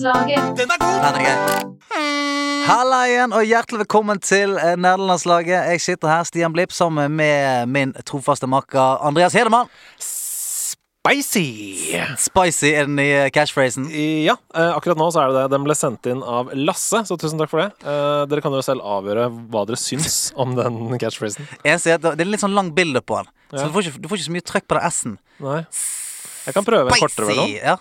Nederlandslaget. Den er gøy. Halla igjen, og hjertelig velkommen til Nerdelandslaget. Jeg sitter her, Stian Blipp, sammen med min trofaste makker Andreas Hedemann. Spicy! Spicy er den nye catchphrasen. Ja, eh, akkurat nå så er det det. Den ble sendt inn av Lasse, så tusen takk for det. Eh, dere kan jo selv avgjøre hva dere syns om den catchphrasen. Jeg ser at Det er litt sånn lang bilde på den, så Ja. du får, ikke, du får ikke så mye trøkk på den S-en. Nei. Jeg kan prøve en kortere versjon. Spicy! Ja.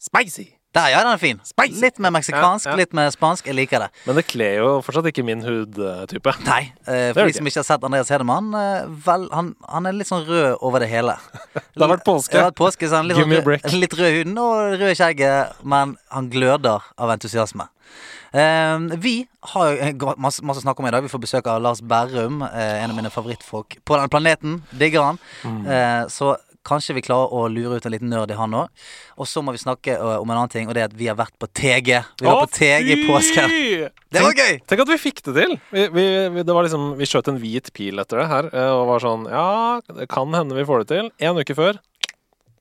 Spicy! Der, ja, den er fin. Spicy. Litt mer meksikansk, Ja, ja. litt mer spansk. Jeg liker det. Men det kler jo fortsatt ikke min hudtype. Nei, Uh, for de som ikke har sett Andreas Hedemann, uh, vel, han, han er litt sånn rød over det hele. Det har vært påske. Vært påske så han litt, Give sånn, rød- litt rød huden og rød skjegget, men han gløder av entusiasme. Uh, vi har jo masse, masse å snakke om i dag. Vi får besøk av Lars Berrum, en av mine favorittfolk på den planeten. Digger han. Mm. Så kanskje vi klarer å lure ut en liten nerd i han òg. Og så må vi snakke eh, om en annen ting, og det er at vi har vært på TG. Vi var Å, på TG i påsken. Det var gøy! Tenk at vi fikk det til! Vi, vi, vi, det var liksom, vi skjøt en hvit pil etter det her, eh, og var sånn Ja, det kan hende vi får det til. En uke før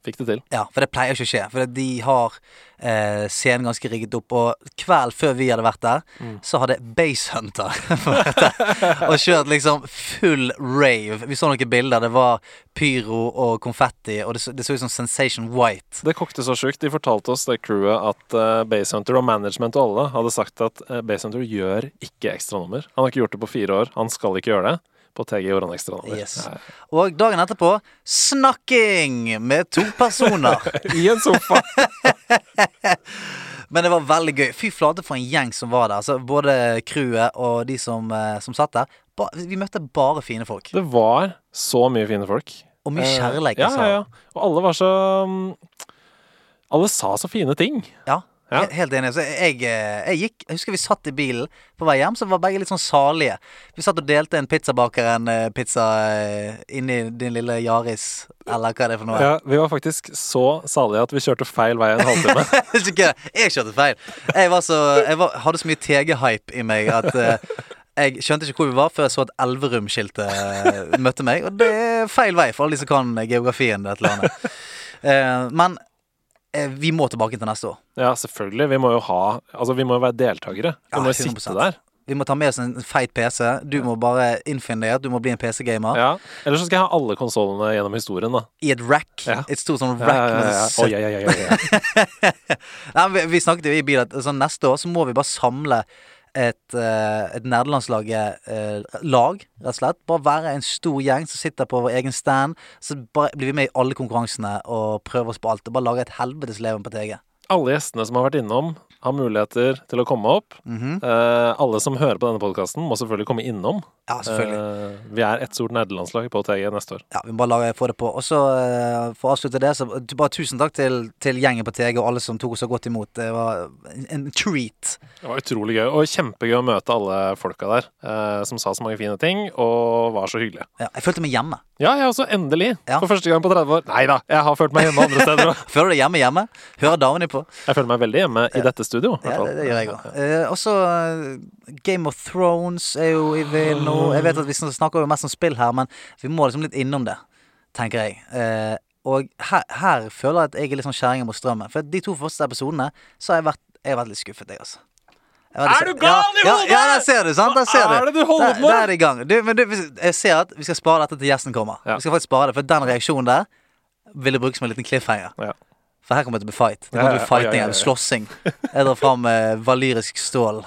fikk det til. Ja, for det pleier ikke å skje. For de har eh, scenen ganske rigget opp. Og kvelden før vi hadde vært der, Mm. så hadde Base Hunter vært der og kjørt liksom full rave. Vi så noen bilder. Det var pyro og konfetti, og det så, det så ut som Sensation White. Det kokte så sjukt. De fortalte oss, det crewet, at uh, Basehunter og management og alle hadde sagt at uh, Basehunter gjør ikke ekstranummer. Han har ikke gjort det på fire år. Han skal ikke gjøre det. På TG han ekstranummer. Yes. Og dagen etterpå snakking med to personer. I en sofa. Men det var veldig gøy. Fy flate for en gjeng som var der. Altså, både crewet og de som, eh, som satt der. Ba, vi møtte bare fine folk. Det var så mye fine folk. Og mye Eh. Ja, altså. ja, ja. Og alle var så um, Alle sa så fine ting. Ja, Ja. helt enig. Så jeg, eh, jeg gikk Jeg husker vi satt i bilen på vei hjem, så var begge litt sånn salige. Vi satt og delte en pizzabakeren-pizza eh, inni din lille Yaris, eller hva er det for noe? Ja, vi var faktisk så salige at vi kjørte feil vei en halvtime. Jeg kjørte feil. Jeg, var så, jeg var, hadde så mye TG-hype i meg at eh, jeg skjønte ikke hvor vi var før jeg så at Elverum-skiltet eh, møtte meg. Og det er feil vei for alle de som kan geografien. Dette landet. Eh, men eh, vi må tilbake til neste år. Ja, selvfølgelig. Vi må jo ha Altså, vi må jo være deltakere. Vi Ja, må jo sitte der. Vi må ta med oss en feit PC. Du må bare innfinne deg at du må bli en PC-gamer. Ja. Eller så skal jeg ha alle konsollene gjennom historien, da. I et rack. Ja. Et stort sånn rack ja, ja, med ja. ja, ja, ja, ja. Nei, vi, vi snakket jo i bil at altså, neste år så må vi bare samle et, uh, et nederlandslaget-lag, rett og slett. Bare være en stor gjeng som sitter på vår egen stand. Så blir vi med i alle konkurransene og prøver oss på alt. Og bare lage et helvetes leven på TG. Alle gjestene som har vært innom, har muligheter til å komme opp. Mhm. Eh, alle som hører på denne podkasten, må selvfølgelig komme innom. Ja, selvfølgelig. Eh, vi er ett stort nederlandslag på TG neste år. Ja, vi må bare lage, få det på. Og så eh, for å avslutte det, så bare tusen takk til, til gjengen på TG og alle som tok oss så godt imot. Det var en, en treat. Det var utrolig gøy, og kjempegøy å møte alle folka der, eh, som sa så mange fine ting, og var så hyggelige. Ja, jeg følte meg hjemme. Ja, jeg også. Endelig. Ja. For første gang på 30 år. Nei da, jeg har følt meg hjemme andre steder òg. Føler du deg hjemme hjemme? Hører damene på? Jeg føler meg veldig hjemme i dette studio. i Ja, fall. det, det gjør jeg òg. Eh, også eh, Game of Thrones er jo i vinden nå. Jeg vet at vi snakker jo mest om spill her, men vi må liksom litt innom det, tenker jeg. Eh, og her, her føler jeg at jeg er litt sånn kjerringa mot strømmen. For de to første episodene så har jeg vært, jeg har vært litt skuffet, jeg, altså. Er du gal i ja, hodet? Ja, ja, der ser du, sant? Der ser Hva er det du holder på med? Der er det i gang. Du, men du, jeg ser at vi skal spare dette til gjesten kommer. Ja. Vi skal faktisk spare det, for den reaksjonen der vil jeg bruke som en liten cliffhanger. Ja. For her kommer til å bli fight. Det kommer til å bli fighting, ja, ja, ja. eller slåssing. Jeg drar fram eh, valyrisk stål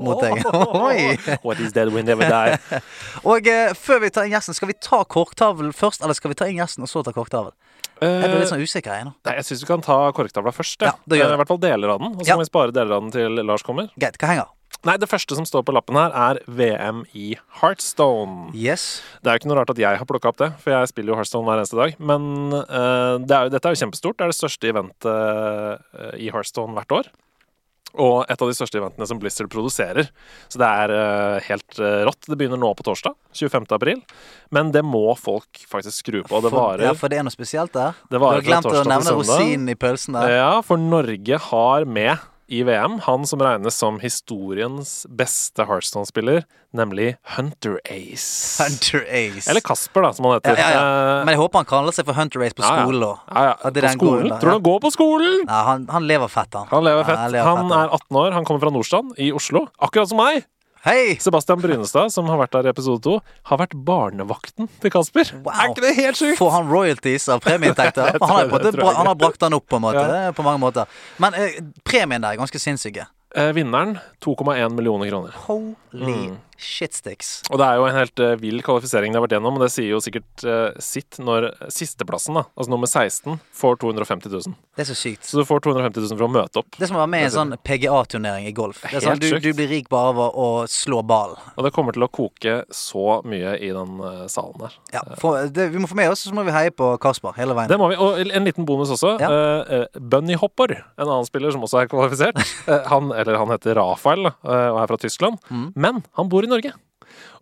mot deg. Oi! What is dead will never die. Og eh, før vi tar inn gjesten, skal vi ta korktavlen først, eller skal vi ta inn gjesten og så ta korktavlen? Jeg ble litt sånn usikker, jeg nå. Nei, jeg syns vi kan ta korktavla først. Ja, det gjør Eh. I hvert fall deler av den. Og så kan vi spare deler av den til Lars kommer. Greit, hva henger? Nei, det første som står på lappen her, er VM i Heartstone. Yes. Det er jo ikke noe rart at jeg har plukka opp det, for jeg spiller jo Heartstone hver eneste dag. Men uh, det er dette er jo kjempestort. Det er det største eventet eh, i Heartstone hvert år. Og et av de største eventene som Blizzard produserer. Så det er uh, helt uh, rått. Det begynner nå på torsdag, 25. april. Men det må folk faktisk skru på. Det For, ja, for det er noe spesielt der. Det Du har glemt å nevne rosinen i pølsen der. Ja, for Norge har med i VM. Han som regnes som historiens beste Hearthstone-spiller, nemlig Hunter Ace. Hunter Ace. Eller Kasper, da, som han heter. ja, ja. ja. Men jeg håper han kaller seg for Hunter Ace på skolen. Ja, ja. På skolen? Tror du han går på skolen? Ja, han, han lever fett, han. Han lever fett. han lever Han er 18 år, han kommer fra Nordstrand i Oslo. Akkurat som meg! Hei! Sebastian Brynestad, som har vært der i episode to, har vært barnevakten til Kasper. Wow. Er ikke det helt sjukt? Får han royalties av premieinntekter? Han, han har brakt han opp på en måte, på mange måter. Men eh, premien der er ganske sinnssyke. Eh, vinneren 2,1 millioner kroner. Holy Mm. Shitsticks. Og det er jo en helt uh, vill kvalifisering de har vært gjennom, og det sier jo sikkert uh, sitt når sisteplassen, da, altså nummer 16, får 250 000. Det er så sykt. Så du får 250 000 for å møte opp. Det er som å være med i en sånn PGA-turnering i golf. Det er sånn, du, du blir rik bare av å slå ball. Og det kommer til å koke så mye i den uh, salen der. Ja, for, det, vi må få med oss, så må vi heie på Kasper hele veien. Det må vi. Og en liten bonus også. Ja. Uh, Bunny Hopper, en annen spiller som også er kvalifisert. Han, eller han heter Rafael og er fra Tyskland. Mm. Men han bor i Norge.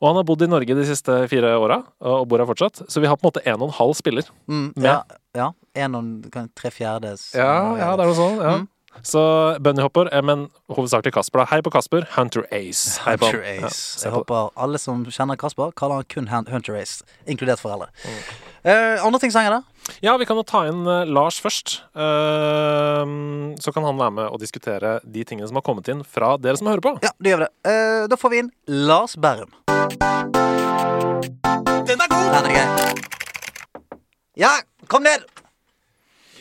Og han har bodd i Norge de siste fire åra, og bor her fortsatt. Så vi har på en måte en og en halv spiller. Mm, Med. ja, ja. En og en tre fjerdes. det er noe sånn. Ja. Mm. Så bunnyhopper, eh, men hovedsakelig Kasper. da Hei på Kasper. Hunter Ace. Hei på. Hunter Ace. Ja, Jeg håper alle som kjenner Kasper, kaller han kun Hunter Ace. Inkludert foreldre. Mm. Eh, andre ting som henger der? Ja, vi kan jo ta inn eh, Lars først. Uh, så kan han være med og diskutere de tingene som har kommet inn fra dere som hører på. Ja, det gjør vi det. Uh, da får vi inn Lars Bærum. Den er god! Den er gøy. Ja, kom ned!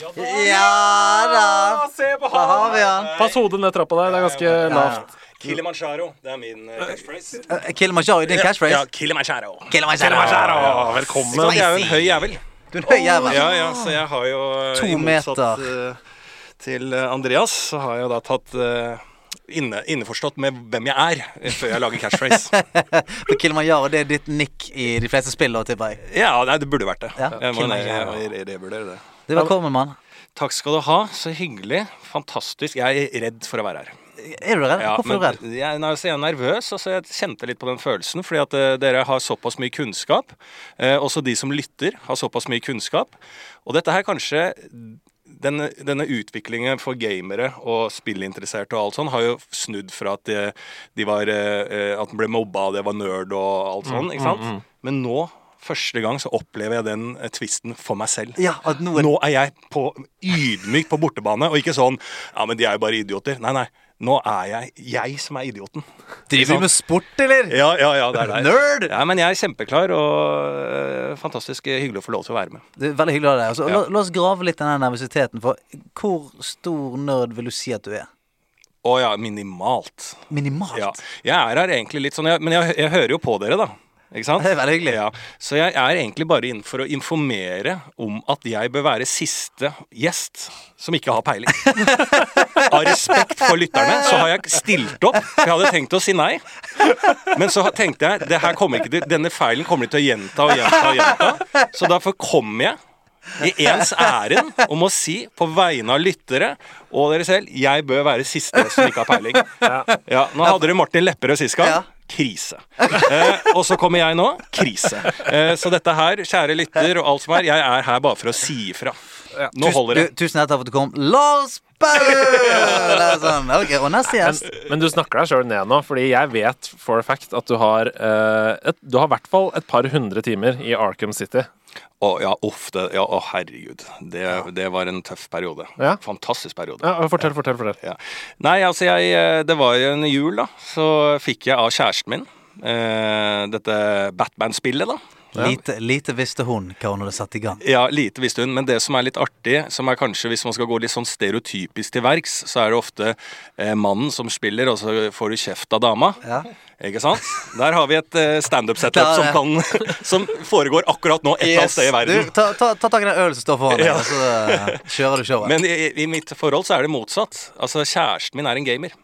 Ja da. Se på Da har vi han. Pass hodet ned trappa der. Det er ganske lavt. Kilimanjaro. Det er min uh, catchphrase. Uh, Kilimanjaro, din catchphrase? Ja, Kilimanjaro. Kilimanjaro. Velkommen. Spicy. jeg er jo en høy jævel. Du er en høy jævel. Ja, ja, så jeg har jo eh, To i motsatt, meter. eh, til eh, Andreas, så har jeg jo da tatt eh, inne, Innforstått med hvem jeg er, eh, før jeg lager catchphrase. For Kilimanjaro det er ditt nikk i de fleste spill, da, tipper jeg. ja, nei, det burde vært det. Ja, Jeg må Kilimanjaro. og re- revurdere det. Du, velkommen, mann. Takk skal du ha. Så hyggelig. Fantastisk. Jeg er redd for å være her. Er du redd? Ja, Hvorfor er du redd? Jeg, nei, altså, jeg er nervøs. Altså, jeg kjente litt på den følelsen. Fordi at uh, dere har såpass mye kunnskap. Uh, også de som lytter, har såpass mye kunnskap. Og dette her kanskje denne, denne utviklingen for gamere og spillinteresserte og alt sånn har jo snudd fra at de, de var eh, At den ble mobba, det var nerd og alt sånn. ikke sant? Men nå, første gang, så opplever jeg den eh, tvisten for meg selv. Ja, at nå er Nå er jeg på, ydmykt på bortebane, og ikke sånn Ja, men de er jo bare idioter. Nei, nei. Nå er jeg jeg som er idioten. Driver du med sport, eller? Ja, ja, ja, det er det. Nerd! Ja, men jeg er kjempeklar, og øh, fantastisk hyggelig å få lov til å være med. Det er veldig hyggelig av deg. Altså, Ja. la, la oss grave litt i den nervøsiteten. For hvor stor nerd vil du si at du er? Å ja, minimalt. Minimalt. Ja. Jeg er her egentlig litt sånn, jeg, men jeg, jeg hører jo på dere, da. Ikke sant? Det er veldig hyggelig. Ja, så jeg er egentlig bare inn for å informere om at jeg bør være siste gjest som ikke har peiling. Av respekt for lytterne så har jeg stilt opp. for Jeg hadde tenkt å si nei. Men så tenkte jeg det her kommer ikke til, denne feilen kommer de til å gjenta og gjenta. og gjenta Så derfor kommer jeg i ens ærend om å si på vegne av lyttere og dere selv jeg bør være siste som ikke har peiling. Ja, Nå hadde dere Martin Lepperød sist gang. Ja. Krise. Eh, og så kommer jeg nå. Krise. Eh, så dette her, kjære lytter og alt som er, jeg er her bare for å si ifra. Nå holder det. Tusen hjertelig takk for at du kom. Lars Bauer! Er sånn. Og neste Men, gjest. men du snakker deg sjøl ned nå, fordi jeg vet for a fact at du har eh, et, Du har i hvert fall et par hundre timer i Arkham City. Å ja, uff. Det, ja, å herregud. Det, det var en tøff periode. Ja. Fantastisk periode. Ja, Fortell, fortell. fortell Ja. Nei, altså jeg eh, Det var en jul, da. Så fikk jeg av kjæresten min eh, dette Batman-spillet, da. Lite, lite visste hun hva hun hadde satt i gang. Ja, lite visste hun. Men det som er litt artig, som er kanskje hvis man skal gå litt sånn stereotypisk til verks, så er det ofte eh, mannen som spiller, og så får du kjeft av dama. Ja. Ikke sant? Der har vi et eh, standup-setup som, kan, som foregår akkurat nå et eller annet sted i verden. Du, ta, ta, ta tak i den ølen som står foran deg, Ja. og så eh, kjører du showet. Men i, i mitt forhold så er det motsatt. Altså, kjæresten min er en gamer.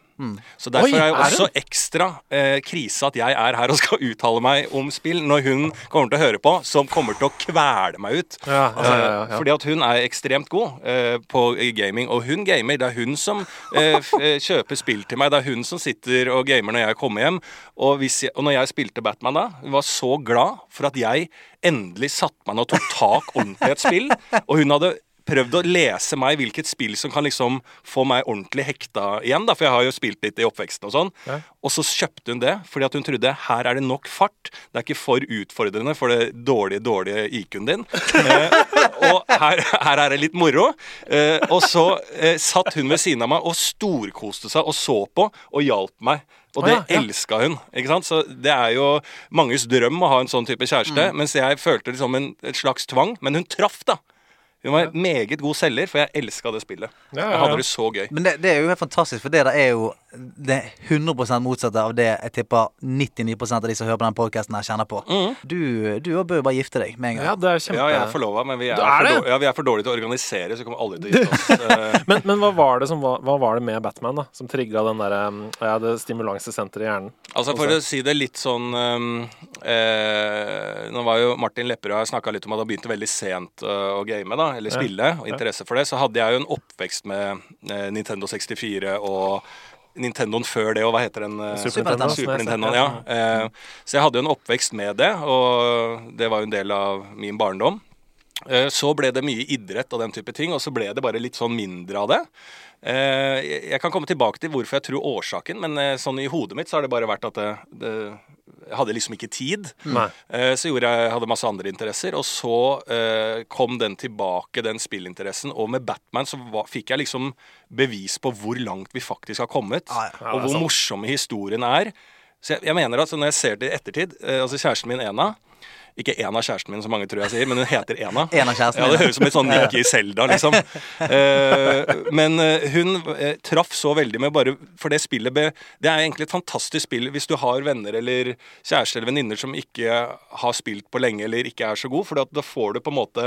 Så derfor Oi, er er også ekstra eh, krise at jeg er her og skal uttale meg om spill når hun kommer til å høre på, som kommer til å kvele meg ut. Ja, Altså, ja, ja. Fordi at hun er ekstremt god eh, på gaming, og hun gamer. Det er hun som eh, eh, kjøper spill til meg. Det er hun som sitter og gamer når jeg kommer hjem. Og, jeg, og når jeg spilte Batman da, hun var så glad for at jeg endelig satte meg ned og tok tak ordentlig i et spill. Og hun hadde prøvd å lese meg hvilket spill som kan liksom få meg ordentlig hekta igjen. da, For jeg har jo spilt litt i oppveksten og sånn. Ja. Og så kjøpte hun det fordi at hun trodde her er det nok fart. Det er ikke for utfordrende for det dårlige, dårlige IQ-en din. Eh, og her, her er det litt moro. Eh, og så eh, satt hun ved siden av meg og storkoste seg og så på og hjalp meg. Og det det ja, ja. elska hun. ikke sant? Så Det er jo manges drøm å ha en sånn type kjæreste. Mens jeg følte det som en et slags tvang. Men hun traff, da. Hun var en meget god selger, for jeg elska det spillet. Ja, ja, Jeg hadde det så gøy. Men det, det er jo helt fantastisk, for det der er jo det er 100% motsatte av det jeg tipper 99% av de som hører på den podkasten her, kjenner på. Du, du bør jo bare gifte deg med en gang. Ja, det er kjempe... Ja, jeg er forlova, men vi er, er for dårlige, ja, vi er for dårlige til å organisere, så vi kommer aldri til å gifte oss. Men, men hva, var det som hva, hva var det med Batman da som trigga den der, um, ja, det stimulansesenteret i hjernen? Altså For å si det litt sånn um, eh, Nå var jo Martin Lepperød har snakka litt om at han begynte veldig sent uh, å game, da, eller Ja. spille, og interesse for det. Så hadde jeg jo en oppvekst med eh, Nintendo 64 og Nintendoen før det, og hva heter den? eh, Super Nintendo. Super Nintendo, ja. Eh, så jeg hadde jo en oppvekst med det, og det var jo en del av min barndom. Eh, Så ble det mye idrett og den type ting, og så ble det bare litt sånn mindre av det. Eh, jeg- kan komme tilbake til hvorfor jeg tror årsaken, men sånn i hodet mitt så har det bare vært at det, det hadde liksom ikke tid. Nei. Eh, Så gjorde jeg, hadde masse andre interesser, og så eh, kom den tilbake, den spillinteressen. Og med Batman så var, fikk jeg liksom bevis på hvor langt vi faktisk har kommet. Ja, ja. Ja, og hvor sant. morsomme historien er. Så jeg, jeg mener at når jeg ser det i ettertid eh, Altså kjæresten min Ena Ikke Ena kjæresten min, som mange tror jeg sier, men hun heter Ena. En av kjærestene Ja, Det høres ut som et sånn i Selda, liksom. uh, men eh, hun uh, traff så veldig med bare For det spillet be, Det er egentlig et fantastisk spill hvis du har venner eller kjæreste eller venninner som ikke har spilt på lenge eller ikke er så god, for da får du på en måte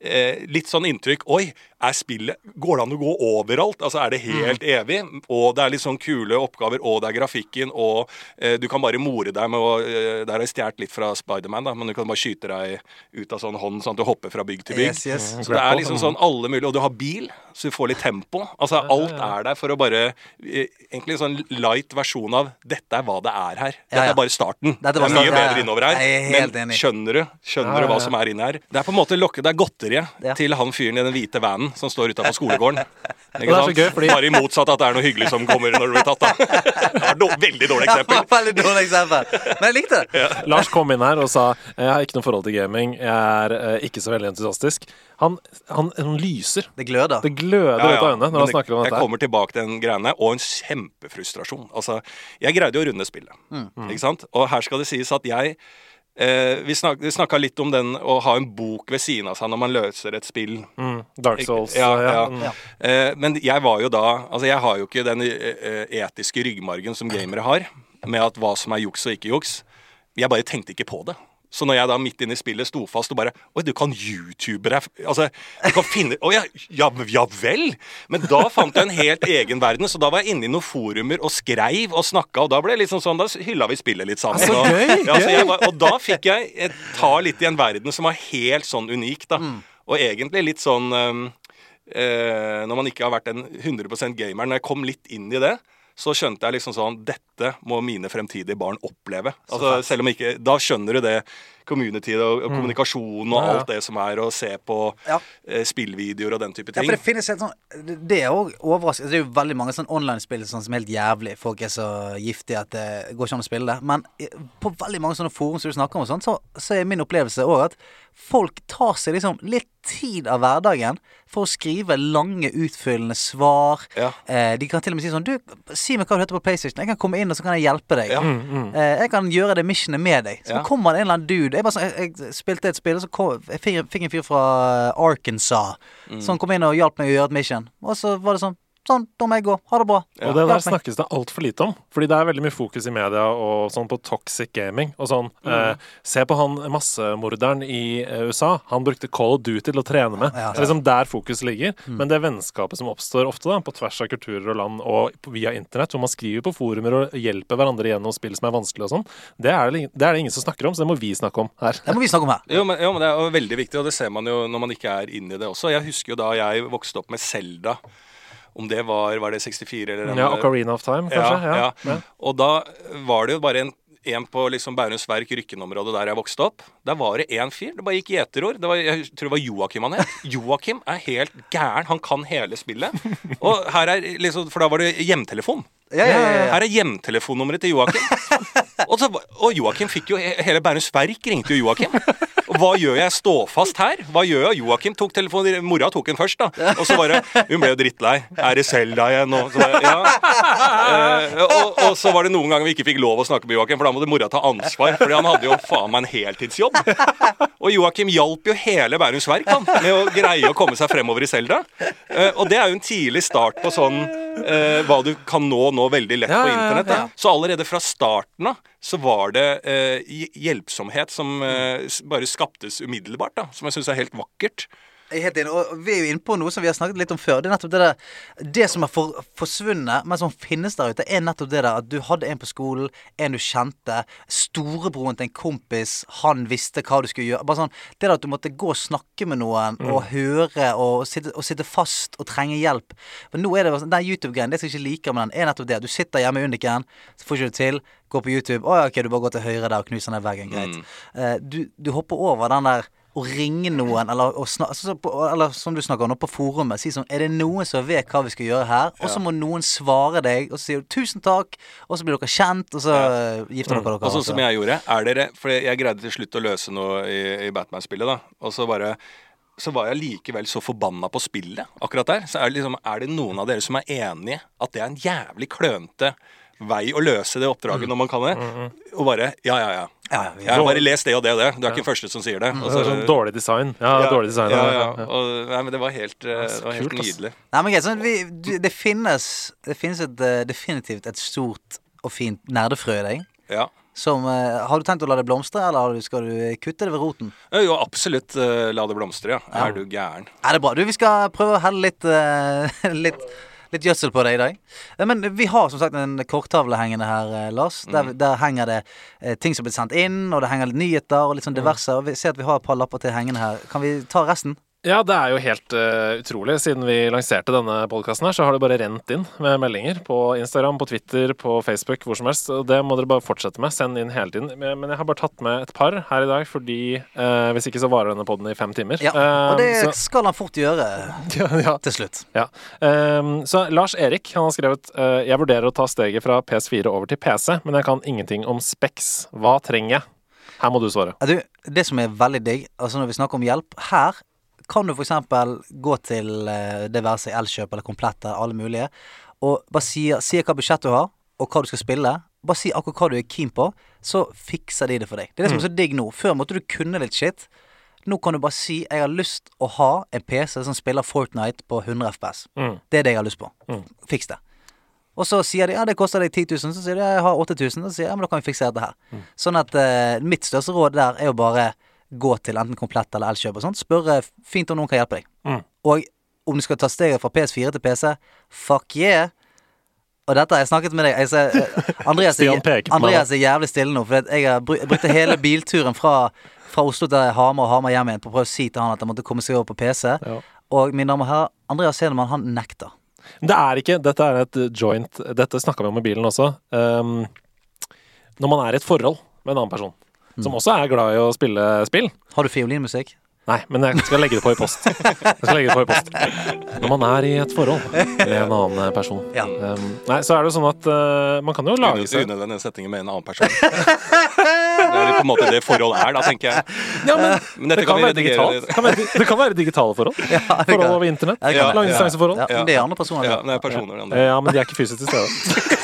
eh, litt sånn inntrykk Oi, er spillet Går det an å gå overalt? Altså, er det helt evig? Og det er litt sånn kule oppgaver, og det er grafikken, og eh, du kan bare more deg med å eh, Der har jeg stjålet litt fra Spiderman, da, men du kan bare skyte deg ut av sånn hånd, sånn at du hopper fra bygg til bygg. Yes, yes. Så det er liksom sånn alle mulige Og du har bil, så du får litt tempo. Altså, alt er der for å bare eh, Egentlig en sånn light versjon av Dette er hva det er her. Dette er bare starten. Det er mye bedre innover her. Er Men skjønner du? Skjønner du hva som er inni her? Det er på en måte lokke, det er godteriet til han fyren i den hvite vanen som står utafor skolegården. Ikke det er gøy, fordi- Bare i motsatt at det er noe hyggelig som kommer når du blir tatt, da. Det var do veldig dårlig eksempel. Veldig dårlig eksempel. Men jeg likte det. Lars kom inn her og sa jeg har ikke noe forhold til gaming, jeg er eh, ikke så veldig entusiastisk. Han, han, han lyser. Det gløder. Det gløder Ja, ut av øynene når Men han snakker om Jeg dette. kommer tilbake til den greiene, og en kjempefrustrasjon. Altså, jeg greide jo å runde spillet, ikke sant? Og her skal det sies at jeg eh, Vi snak, snakka litt om den å ha en bok ved siden av seg når man løser et spill. Mm, Dark Souls. Ja, eh, ja. mm. Ja. Eh, men jeg var jo da Altså, jeg har jo ikke den eh, etiske ryggmargen som gamere har, med at hva som er juks og ikke juks. Jeg bare tenkte ikke på det. Så når jeg da midt inne i spillet sto fast og bare Oi, du kan youtube deg Altså, du kan finne Å ja, ja, ja vel! Men da fant jeg en helt egen verden, så da var jeg inne i noen forumer og skreiv og snakka, og da ble det liksom sånn Da hylla vi spillet litt sammen. Så og, gøy, Ja, så var, og da fikk jeg ta litt i en verden som var helt sånn unik, da. Og egentlig litt sånn eh, Når man ikke har vært en 100% gamer, når jeg kom litt inn i det, så skjønte jeg liksom sånn Dette må mine fremtidige barn oppleve. Altså, selv om ikke Da skjønner du det community og, og kommunikasjon og Ja, ja. alt det som er, og se på Ja. eh, spillvideoer og den type ting. Ja, for det finnes helt sånn Det er òg overraskende. Det er jo veldig mange sånn online-spill sånn som er helt jævlig. Folk er så giftige at det går ikke an å spille det. Men på veldig mange sånne forum som du snakker om, og sånn, så, så er min opplevelse òg at folk tar seg liksom litt tid av hverdagen for å skrive lange, utfyllende svar. Ja. Eh, de kan til og med si sånn Du, si meg hva du heter på PlayStation. Jeg kan komme inn, og så kan jeg hjelpe deg. Ja. Eh, jeg kan gjøre det missionet med deg. Så Ja. kommer det en eller annen dude. Jeg, bare, sånn- jeg, jeg spilte et spill, og så kom, jeg fikk, fikk en fyr fra Arkansas Mm. som kom inn og hjalp meg å gjøre et mission. Og så var det sånn Sånn, da må jeg gå. Ha det bra. Og det der snakkes det altfor lite om. Fordi det er veldig mye fokus i media og sånn på toxic gaming. Og sånn eh, Se på han massemorderen i eh, USA. Han brukte Call of Duty til å trene med. Ja. Det er liksom der fokus ligger. Men det vennskapet som oppstår ofte da på tvers av kulturer og land og via internett, hvor man skriver på forumer og hjelper hverandre gjennom spill som er vanskelig og sånn, det er det, det er det ingen som snakker om, så det må vi snakke om her. Det må vi snakke om her. Jo men, jo, men det er veldig viktig, og det ser man jo når man ikke er inne i det også. Jeg husker jo da jeg vokste opp med Selda. Om det var Var det 64 eller Ja, Ocarina of Time, kanskje? Ja, ja. Og da var det jo bare en en på liksom Bærums Verk, Rykken-området der jeg vokste opp. Der var det én fyr. Det bare gikk gjeterord. Det var, jeg tror det var Joakim han het. Joakim er helt gæren. Han kan hele spillet. Og her er liksom, For da var det hjemtelefon. Ja, ja, ja. Her er hjemtelefonnummeret til Joakim. Og, så, og Joakim fikk jo Hele Bærums Verk ringte jo Joakim. Hva gjør jeg? Stå fast her? Hva gjør jeg? Joakim tok telefonen. Mora tok den først, da. Og så bare Hun ble jo drittlei. Er det Selda igjen? Og så, bare, ja. Eh, og, og så var det noen ganger vi ikke fikk lov å snakke med Joakim, for da måtte mora ta ansvar. Fordi han hadde jo faen meg en heltidsjobb. Og Joakim hjalp jo hele Bærums Verk han, med å greie å komme seg fremover i Selda. Eh, og det er jo en tidlig start på sånn eh, hva du kan nå nå veldig lett Ja, på internett. Ja. Så allerede fra starten av så var det eh, hjelpsomhet som eh, bare skaptes umiddelbart, da. Som jeg syns er helt vakkert. Jeg er helt enig, og Vi er jo inne på noe som vi har snakket litt om før. Det er nettopp det der Det som er for, forsvunnet, men som finnes der ute, er nettopp det der at du hadde en på skolen, en du kjente. Storebroren til en kompis, han visste hva du skulle gjøre. Bare sånn, Det der at du måtte gå og snakke med noen og høre og sitte, og sitte fast og trenge hjelp. Men nå er det sånn, den YouTube-greien, det som jeg ikke liker med den, er nettopp det. Du sitter hjemme i Undiken, så får ikke du til. Går på YouTube. Å ja, ok, du bare går til høyre der og knuser ned veggen. Greit. Eh, du, du hopper over den der å ringe noen, eller, snak, altså, eller som du snakker om, nå, på forumet. Si sånn Er det noen som vet hva vi skal gjøre her? Og så må noen svare deg, og så sier du 'tusen takk', og så blir dere kjent, og så ja. gifter dere dere. Og sånn som jeg gjorde. Er dere For jeg greide til slutt å løse noe i, i Batman-spillet, da. Og så bare så var jeg likevel så forbanna på spillet akkurat der. Så er det liksom Er det noen av dere som er enig at det er en jævlig klønete vei å løse det oppdraget når man kan det? Og bare Ja, ja, ja. Ja, ja, vi- Jeg har bare les det og det og det. Du er ikke den første som sier det. Er sånn dårlig design. Ja, dårlig design. Ja, ja, ja. ja. Og, nei, men det var helt, eh, det var helt kult, nydelig. Nei, men greit, sånn, vi, det finnes Det finnes et, eh, definitivt et stort og fint nerdefrø i deg. Ja. Som eh, Har du tenkt å la det blomstre, eller skal du kutte det ved roten? Jo, absolutt la det blomstre, ja. Er du gæren? Er det bra? Du, vi skal prøve å helle litt, litt Litt gjødsel på det i dag. Eh, Men vi har som sagt en korktavle hengende her, eh, Lars. Der, Mm. der henger det eh, ting som er blitt sendt inn, og det henger litt nyheter og litt Mm. sånn diverse. Og vi ser at vi har et par lapper til hengende her. Kan vi ta resten? Ja, det er jo helt uh, utrolig. Siden vi lanserte denne podkasten her, så har det bare rent inn med meldinger på Instagram, på Twitter, på Facebook, hvor som helst. Og det må dere bare fortsette med. Send inn hele tiden. Men jeg har bare tatt med et par her i dag, fordi uh, hvis ikke så varer denne poden i fem timer. Ja, og det så, skal han fort gjøre ja, ja. til slutt. Ja. Um, så Lars Erik han har skrevet Jeg vurderer å ta steget fra PS4 over til PC, men jeg kan ingenting om Specs. Hva trenger jeg? Her må du svare. Du, det som er veldig digg, altså når vi snakker om hjelp Her kan du f.eks. gå til eh, det være seg Elkjøp eller Komplett eller alle mulige, og bare si, si hva budsjett du har, og hva du skal spille. Bare si akkurat hva du er keen på, så fikser de det for deg. Det er det som er så digg nå. Før måtte du kunne litt shit. Nå kan du bare si 'jeg har lyst å ha en PC som spiller Fortnite på 100 FPS'. Mm. Det er det jeg har lyst på. Fiks det. Og så sier de ja, det koster deg 10 000, så sier de jeg har 8000, og så sier de ja, men da kan vi fikse dette her. Sånn at eh, mitt største råd der er jo bare gå til enten Komplett eller Elkjøp og sånt. Spørre fint om noen kan hjelpe deg. Mm. Og om du skal ta steget fra PS4 til PC, fuck yeah. Og dette har jeg snakket med deg ser, eh, Andreas, er, Andreas er jævlig stille nå, for jeg har brukte hele bilturen fra, fra Oslo til Hamar og Hamar hjem igjen på å prøve å si til han at han måtte komme seg over på PC. Ja. Og min damer og herrer, Andreas Hedemann, han nekter. Det er ikke Dette er et joint Dette snakka vi om i bilen også. Um, når man er i et forhold med en annen person, som også er glad i å spille spill Har du fiolinmusikk? Nei, men jeg skal legge det på i post. Jeg skal legge det på i post. Når man er i et forhold med en annen person Ja. Um, Nei, så er det jo sånn at uh, man kan jo lage seg Unødvendig setningen med en annen person. Det er på en måte det forhold er, da, tenker jeg. Ja, men Men dette det kan kan, være digitalt. Det kan være, det kan være digitale forhold. Ja, Forhold over internett. Ja, det kan være. Langdistanseforhold. Ja, men det er andre personer. Ja, Ja. det personer. det andre. Ja, men de er ikke fysisk til stede.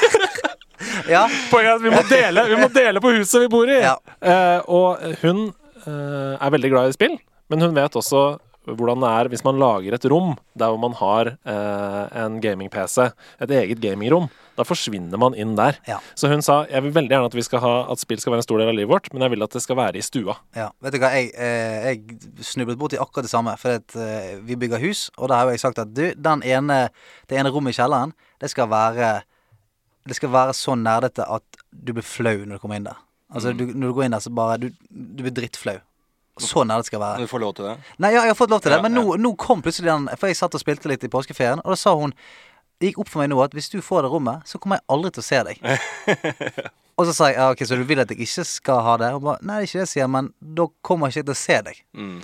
ja. Poenget er at vi må dele, vi må dele på huset vi bor i. Ja. Eh, og hun eh, er veldig glad i spill, men hun vet også hvordan det er hvis man lager et rom der hvor man har eh, en gaming-PC, et eget gamingrom. Da forsvinner man inn der. Ja. Så hun sa jeg vil veldig gjerne at, vi skal ha, at spill skal være en stor del av livet vårt, men jeg vil at det skal være i stua. Ja, vet du hva, jeg, eh, jeg snublet borti akkurat det samme. For at, eh, vi bygger hus, og da har jeg sagt at du, den ene, det ene rommet i kjelleren, det skal være Det skal være så nerdete at du blir flau når du kommer inn der. Altså, du, når du går inn der, så bare Du, du blir drittflau. Så nerdete skal det være. Du får lov til det. Nei, ja, jeg har fått lov til det, Ja, men nå, nå kom plutselig den For jeg satt og spilte litt i påskeferien, og da sa hun det gikk opp for meg nå at hvis du får det rommet, så kommer jeg aldri til å se deg. og så sa jeg ja, ok, så du vil at jeg ikke skal ha det? Og hun bare, Nei, det er ikke det jeg sier, men da kommer jeg ikke til å se deg. Mm.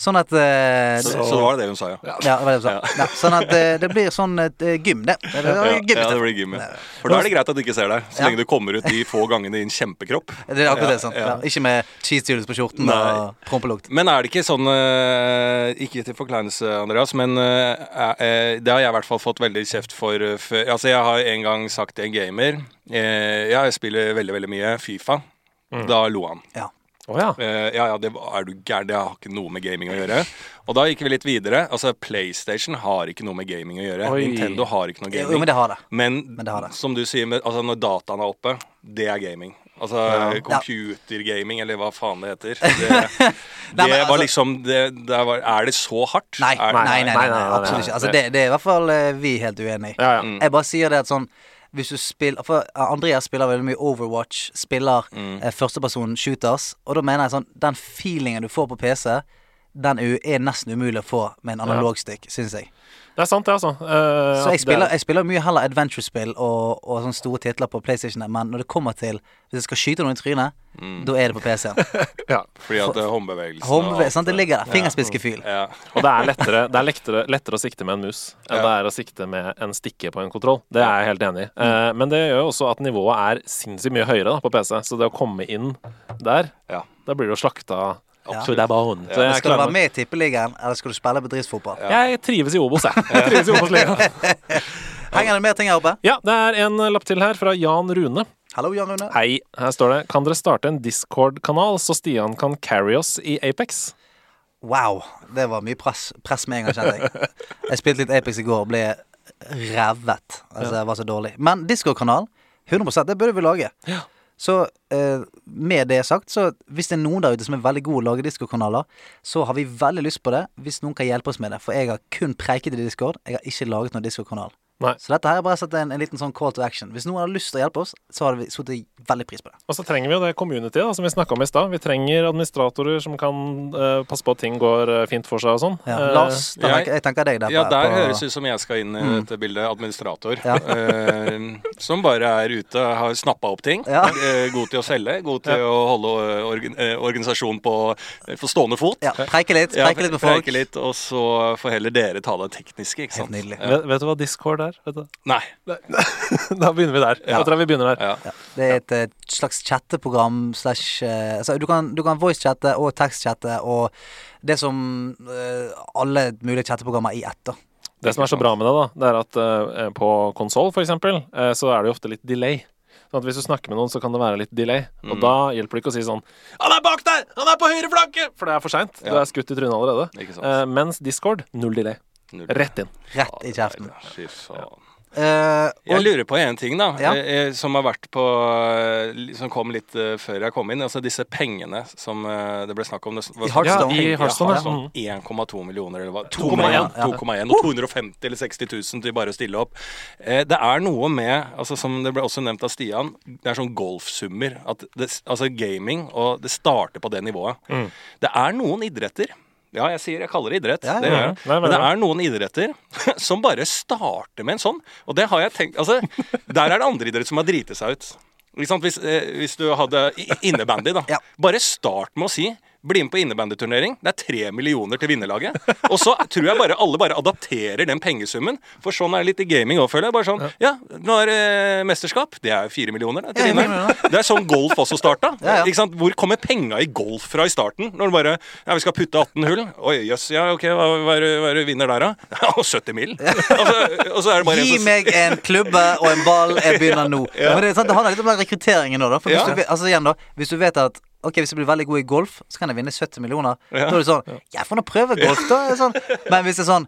Sånn at eh, Så, så det var det hun sa, ja. ja, det det hun sa. Ja, sånn at eh, det blir sånn et eh, gym, det. det, det, Ja, det, ja, det blir gym, ja. For da er det greit at du ikke ser deg, så Ja. lenge du kommer ut de få gangene i en kjempekropp. det er akkurat det, sant. ja. Ja, ikke med cheese på skjorten Nei. og prompelukt. Men er det ikke sånn eh, Ikke til forkleinelse, Andreas, men eh, det har jeg i hvert fall fått veldig kjeft for før. Altså, jeg har en gang sagt til en gamer eh, Ja, jeg spiller veldig, veldig mye Fifa. Da lo han. Ja. Å ja. Uh, ja, ja, det er du gæren. Det har ikke noe med gaming å gjøre. Og da gikk vi litt videre. Altså, PlayStation har ikke noe med gaming å gjøre. Oi. Nintendo har ikke noe Jo, gaming. men det har det. Men, Men det har det. som du sier, med, altså, når dataen er oppe, det er gaming. Altså computergaming, eller hva faen det heter. Det, det Nei, men var altså- liksom det, det var, Er det så hardt? Nei, er, nei, nei, nei, nei, nei, nei, absolutt nei. ikke. Altså, det, det er i hvert fall eh, vi helt uenig i. Ja, ja. Mm. Jeg bare sier det at sånn hvis du spiller For Andreas spiller veldig mye Overwatch, spiller Mm. eh, førsteperson shooters, og da mener jeg sånn Den feelingen du får på PC, den er, er nesten umulig å få med en analog analogstick, syns jeg. Det er sant, det, altså. Uh, Så jeg spiller, jeg spiller mye heller adventure-spill og, og sånne store titler på PlayStation, men når det kommer til Hvis jeg skal skyte noen i trynet, Mm. da er det på PC-en. ja. Fordi at uh, håndbevegelsen Håndbe- og- sant, det ligger der. Fingerspitzgefühl. ja. Og det er, lettere, det er lettere, lettere å sikte med en mus enn Ja. det er å sikte med en stikke på en kontroll. Det er jeg helt enig i. Mm. Eh, men det gjør jo også at nivået er sinnssykt mye høyere da, på PC. Så det å komme inn der, Ja. da blir du jo slakta Ja. to the bone. Så jeg, Skal du være med i Tippeligaen, eller skal du spille bedriftsfotball? jeg trives i Obos, jeg. jeg trives i Obos-ligaen. Henger det mer ting her oppe? Ja, det er en lapp til her fra Jan Rune. Hallo, Jan Rune. Hei, her står det Kan dere starte en Discord-kanal, så Stian kan carry oss i Apex? Wow, det var mye press, press med en gang, kjente jeg. Jeg spilte litt Apex i går og ble revet. Altså, jeg var så dårlig. Men Discord-kanal, 100 det burde vi lage. Ja. Så eh, med det sagt, så hvis det er noen der ute som er veldig gode til å lage Discord-kanaler, så har vi veldig lyst på det, hvis noen kan hjelpe oss med det. For jeg har kun preiket i Discord. Jeg har ikke laget noen Discord-kanal. Nei. Så dette her er bare sett en, en liten sånn call to action. Hvis noen har lyst til å hjelpe oss, så hadde vi satt veldig pris på det. Og så trenger vi jo det communityet da, som vi snakka om i stad. Vi trenger administratorer som kan uh, passe på at ting går uh, fint for seg og sånn. Ja. Uh, Lars, da jeg- tenker, jeg tenker deg der. Ja, der på- høres ut som jeg skal inn i dette bildet. Administrator. Ja. eh, som bare er ute, har snappa opp ting. Ja. God til å selge, god til å holde organ, organisasjonen på, stående fot. Ja, preike litt, Ja, preike litt med folk. preike litt, og så får heller dere ta det tekniske, ikke sant. Helt nydelig. vet, vet du hva Discord er? Vet du? Nei. da begynner vi der. Ja. Jeg tror vi begynner der. Ja. Ja, det er et et slags chatteprogram slash eh, altså, Du kan, du kan voice-chatte og tekstchatte og det som eh, alle mulige chatteprogrammer i ett. da Det som er så bra med det, da, det er at uh, på konsoll, eksempel, eh, så er det jo ofte litt delay. Sånn at Hvis du snakker med noen, så kan det være litt delay. Og Mm. da hjelper det ikke å si sånn 'Han er bak der! Han er på høyre flanke!' For det er for seint. Du er skutt i trynet allerede. Ikke sant. Eh, mens Discord, null delay. Null. Rett inn. Rett i kjeften. Fy faen. Uh, Jeg lurer på en ting, da. Ja. eh, eh, Som har vært på Som kom litt uh, før jeg kom inn. Altså disse pengene som uh, det ble snakk om. Det, hva- I Hearthstone. Ja, Ja. Hearthstone. Mm. 1,2 millioner, eller hva? 2,1, 2,1. ja. og 250 eller 60 000 til bare å stille opp. Eh, Det er noe med, altså som det ble også nevnt av Stian, det er sånn golfsummer. At det, altså gaming, og det starter på det nivået. Mm. Det er noen idretter ja, jeg sier jeg kaller det idrett. Ja, ja, det ja. Nei, Men det er noen idretter som bare starter med en sånn. Og det har jeg tenkt Altså, der er det andre idretter som har driti seg ut. Ikke sant? Hvis, eh, hvis du hadde innebandy, da. Ja. Bare start med å si bli med på innebandyturnering. Det er tre millioner til vinnerlaget. Og så tror jeg bare alle bare adapterer den pengesummen. For sånn er det litt i gaming òg, føler jeg. Bare sånn Ja, nå er det mesterskap. Det er fire millioner det, til vinneren. Det er sånn golf også starta. Ikke sant? Hvor kommer penga i golf fra i starten? Når du bare Ja, vi skal putte 18 hull. Oi, jøss. Ja, ok, hva, hva, er, hva er det vinner der, da? Ja, 70 mil. Og, så, og så er det bare en Gi meg en klubbe og en ball, jeg begynner nå. Men det, er sant, det handler litt om den rekrutteringen nå, da. For hvis, du, altså, igjen da, hvis du vet at Ok, Hvis jeg blir veldig god i golf, så kan jeg vinne 70 millioner. Ja. Da er det sånn Jeg får nå prøve golf, da. Sånn. Men hvis det er sånn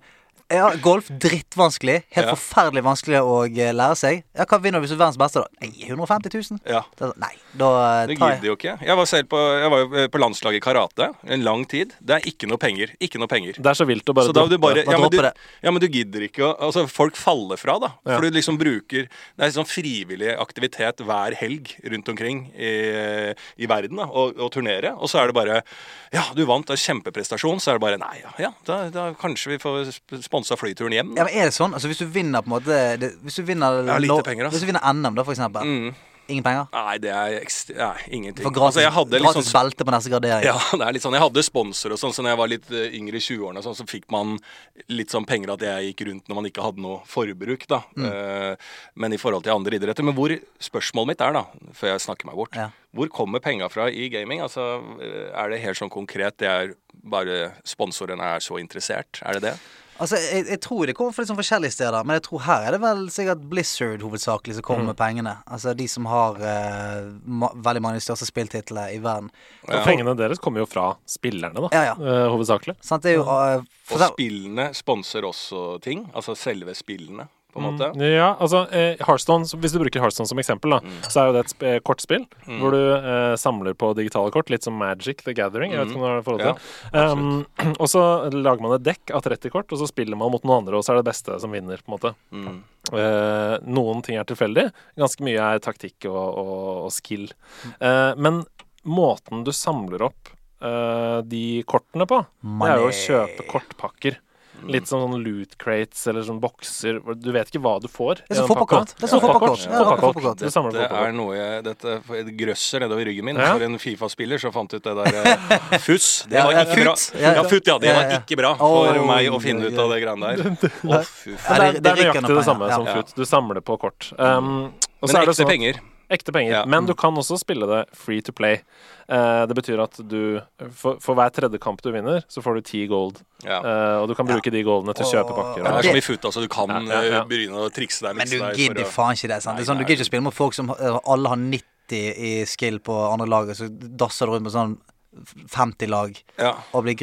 ja, golf drittvanskelig. Helt Ja. forferdelig vanskelig å eh, lære seg. Ja, Hva vinner du hvis du er verdens beste, da? Nei, 150 000? Ja. Det sånn, Nei, da eh, Det tar gidder jo ikke. Jeg var selv på, jeg var eh, på landslaget i karate en lang tid. Det er ikke noe penger. Ikke noe penger. Det er så vilt å bare Så da bare ja men, du, det. ja, men du gidder ikke å Altså, folk faller fra, da. Ja. For du liksom bruker Det er sånn frivillig aktivitet hver helg rundt omkring i, i verden, da, og, og turnere. Og så er det bare Ja, du vant, det er kjempeprestasjon. Så er det bare Nei, ja, ja da, da kanskje vi får sp- sponsa flyturen hjem. Ja, men Er det sånn? Altså Hvis du vinner på en måte det, Hvis du vinner Ja, lite penger, altså. Hvis du vinner NM, da, for eksempel. Mm. Ingen penger? Nei, det er ekst- nei, ingenting. For gratis, altså, gratis sånn belte på neste gradering. Ja, det er litt sånn. Jeg hadde sponsor og sånn, så når jeg var litt eh, yngre i 20-årene, sånn, så fikk man litt sånn penger at jeg gikk rundt når man ikke hadde noe forbruk, da. Mm. Uh, men i forhold til andre idretter. Men hvor spørsmålet mitt er, da, før jeg snakker meg bort, Ja. hvor kommer penga fra i gaming? Altså, eh, er det helt sånn konkret? Det er bare sponsoren er så interessert? Er det det? Altså, jeg, jeg tror det kommer fra sånn forskjellige steder, men jeg tror her er det vel sikkert Blizzard hovedsakelig som Mm. kommer med pengene. Altså de som har eh, ma veldig mange av de største spilltitlene i verden. Og pengene deres kommer jo fra spillerne, da. Ja, ja. Uh, hovedsakelig. Sant? Det er jo uh, for Og spillene sponser også ting? Altså selve spillene, på en måte? Ja, altså eh, Hearthstone, Hvis du bruker Hearthstone som eksempel, da, Mm. så er jo det et sp eh, kortspill hvor du eh, samler på digitale kort, litt som Magic the Gathering. Jeg vet ikke om du har det forhold til. Ja, um, og så lager man et dekk av 30 kort, og så spiller man mot noen andre, og så er det beste som vinner. på en måte Mm. Eh, noen ting er tilfeldig, ganske mye er taktikk og, og, og skill. Eh, men måten du samler opp eh, de kortene på, det er jo å kjøpe kortpakker. Litt sånn loot crates eller sånn bokser. Du vet ikke hva du får. Det er som i den pakka. fotballkort. Det er som fotballkort. Ja, det er Dette er noe jeg Dette det grøsser nedover ryggen min Ja. for en Fifa-spiller som fant ut det der eh, fuss. Det var ikke bra. Ja, futt, ja. Det var ikke bra for meg å finne ut av det greiene der. Å, fy faen. Det, er- det- det det nøyaktig det samme som futt. Du samler på kort. Um, og så Men er det ekte sånn penger. Ekte penger. Ja. Men du kan også spille det free to play. Eh, det betyr at du for, for hver tredje kamp du vinner, så får du ti gold. Ja. Eh, og du kan bruke de goldene til å kjøpe pakker. Det er som i futt, altså. Du kan Ja, ja, ja. eh, begynne å trikse deg. Men du gidder faen ikke det. sant? Det er sånn, Du gidder ikke å spille mot folk som eh, alle har 90 i skill på andre laget, så dasser du rundt med sånn 50 lag Ja. og blir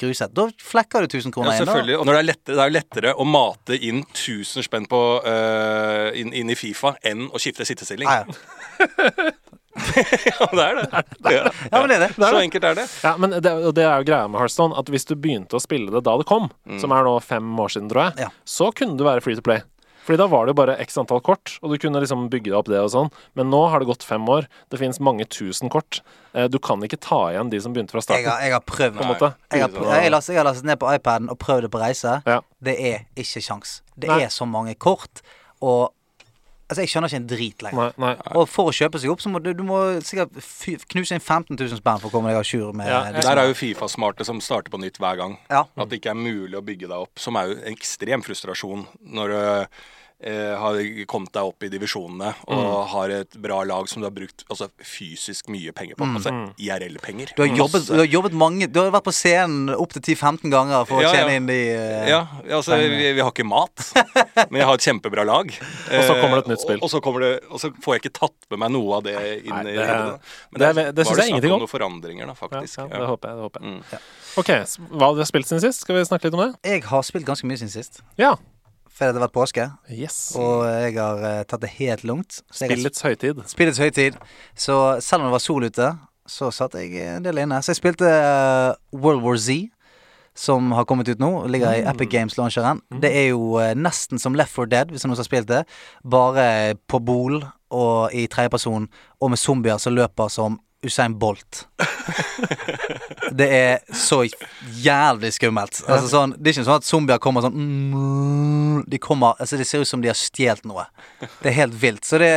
gruset. Da flekker du 1000 Ja, kroner inn. selvfølgelig. Og når det er lettere, det er lettere å mate inn 1000 spenn på, uh, inn, inn i Fifa enn å skifte sittestilling. Ja, ja. Ja, det er det. Ja. ja, men det er det. Så enkelt er det. ja, men det, og det er jo greia med Hearthstone, at hvis du begynte å spille det da det kom, som er nå fem år siden, tror jeg, Ja. så kunne du være free to play. Fordi da var det jo bare x antall kort, og du kunne liksom bygge deg opp det og sånn. Men nå har det gått fem år. Det finnes mange tusen kort. Eh, Du kan ikke ta igjen de som begynte fra Jeg starten. har, jeg har prøvd. På en måte. Jeg har, prøvd, jeg, lastet, jeg har lastet ned på iPaden og prøvd det på reise. Ja. Det er ikke sjans. Det Nei. er så mange kort, og Altså, jeg skjønner ikke en drit lenger. Nei, nei. Og for å kjøpe seg opp, så må du, du må sikkert knuse inn 15 000 spenn for å komme deg à jour med Ja, det Der er jo Fifa-smarte som starter på nytt hver gang. Ja. At det ikke er mulig å bygge deg opp. Som er jo en ekstrem frustrasjon når du eh, har kommet deg opp i divisjonene og Mm. har et bra lag som du har brukt altså, fysisk mye penger på. Altså IRL-penger. Mm. Du har, du har jobbet mange Du har vært på scenen opptil 10-15 ganger for å tjene ja. inn de uh, Ja, altså vi, vi har ikke mat, men jeg har et kjempebra lag. Og så kommer det et nytt spill. Og, og, så det, og så får jeg ikke tatt med meg noe av det inn Nei, i det- det. Men det der det synes var jeg snakk ingenting om. Noen forandringer, da, faktisk. ja, Ja, det håper jeg. det håper jeg Mm. Ok, Hva har du spilt siden sist? Skal vi snakke litt om det? Jeg har spilt ganske mye siden sist. Ja. For det har vært påske, Yes. og jeg har uh, tatt det helt langt. Har Spillets høytid. Spillets høytid. Så selv om det var sol ute, så satt jeg en del inne. Så jeg spilte uh, World War Z, som har kommet ut nå. Ligger i Epic Games-launcheren. Det er jo uh, nesten som Left 4 Dead, hvis noen har spilt det. Bare på bol og i tredjeperson, og med zombier som løper som Usain Bolt. Det er så jævlig skummelt. Altså sånn, det er ikke sånn at zombier kommer sånn mm, De kommer Altså Det ser ut som de har stjålet noe. Det er helt vilt. Så det,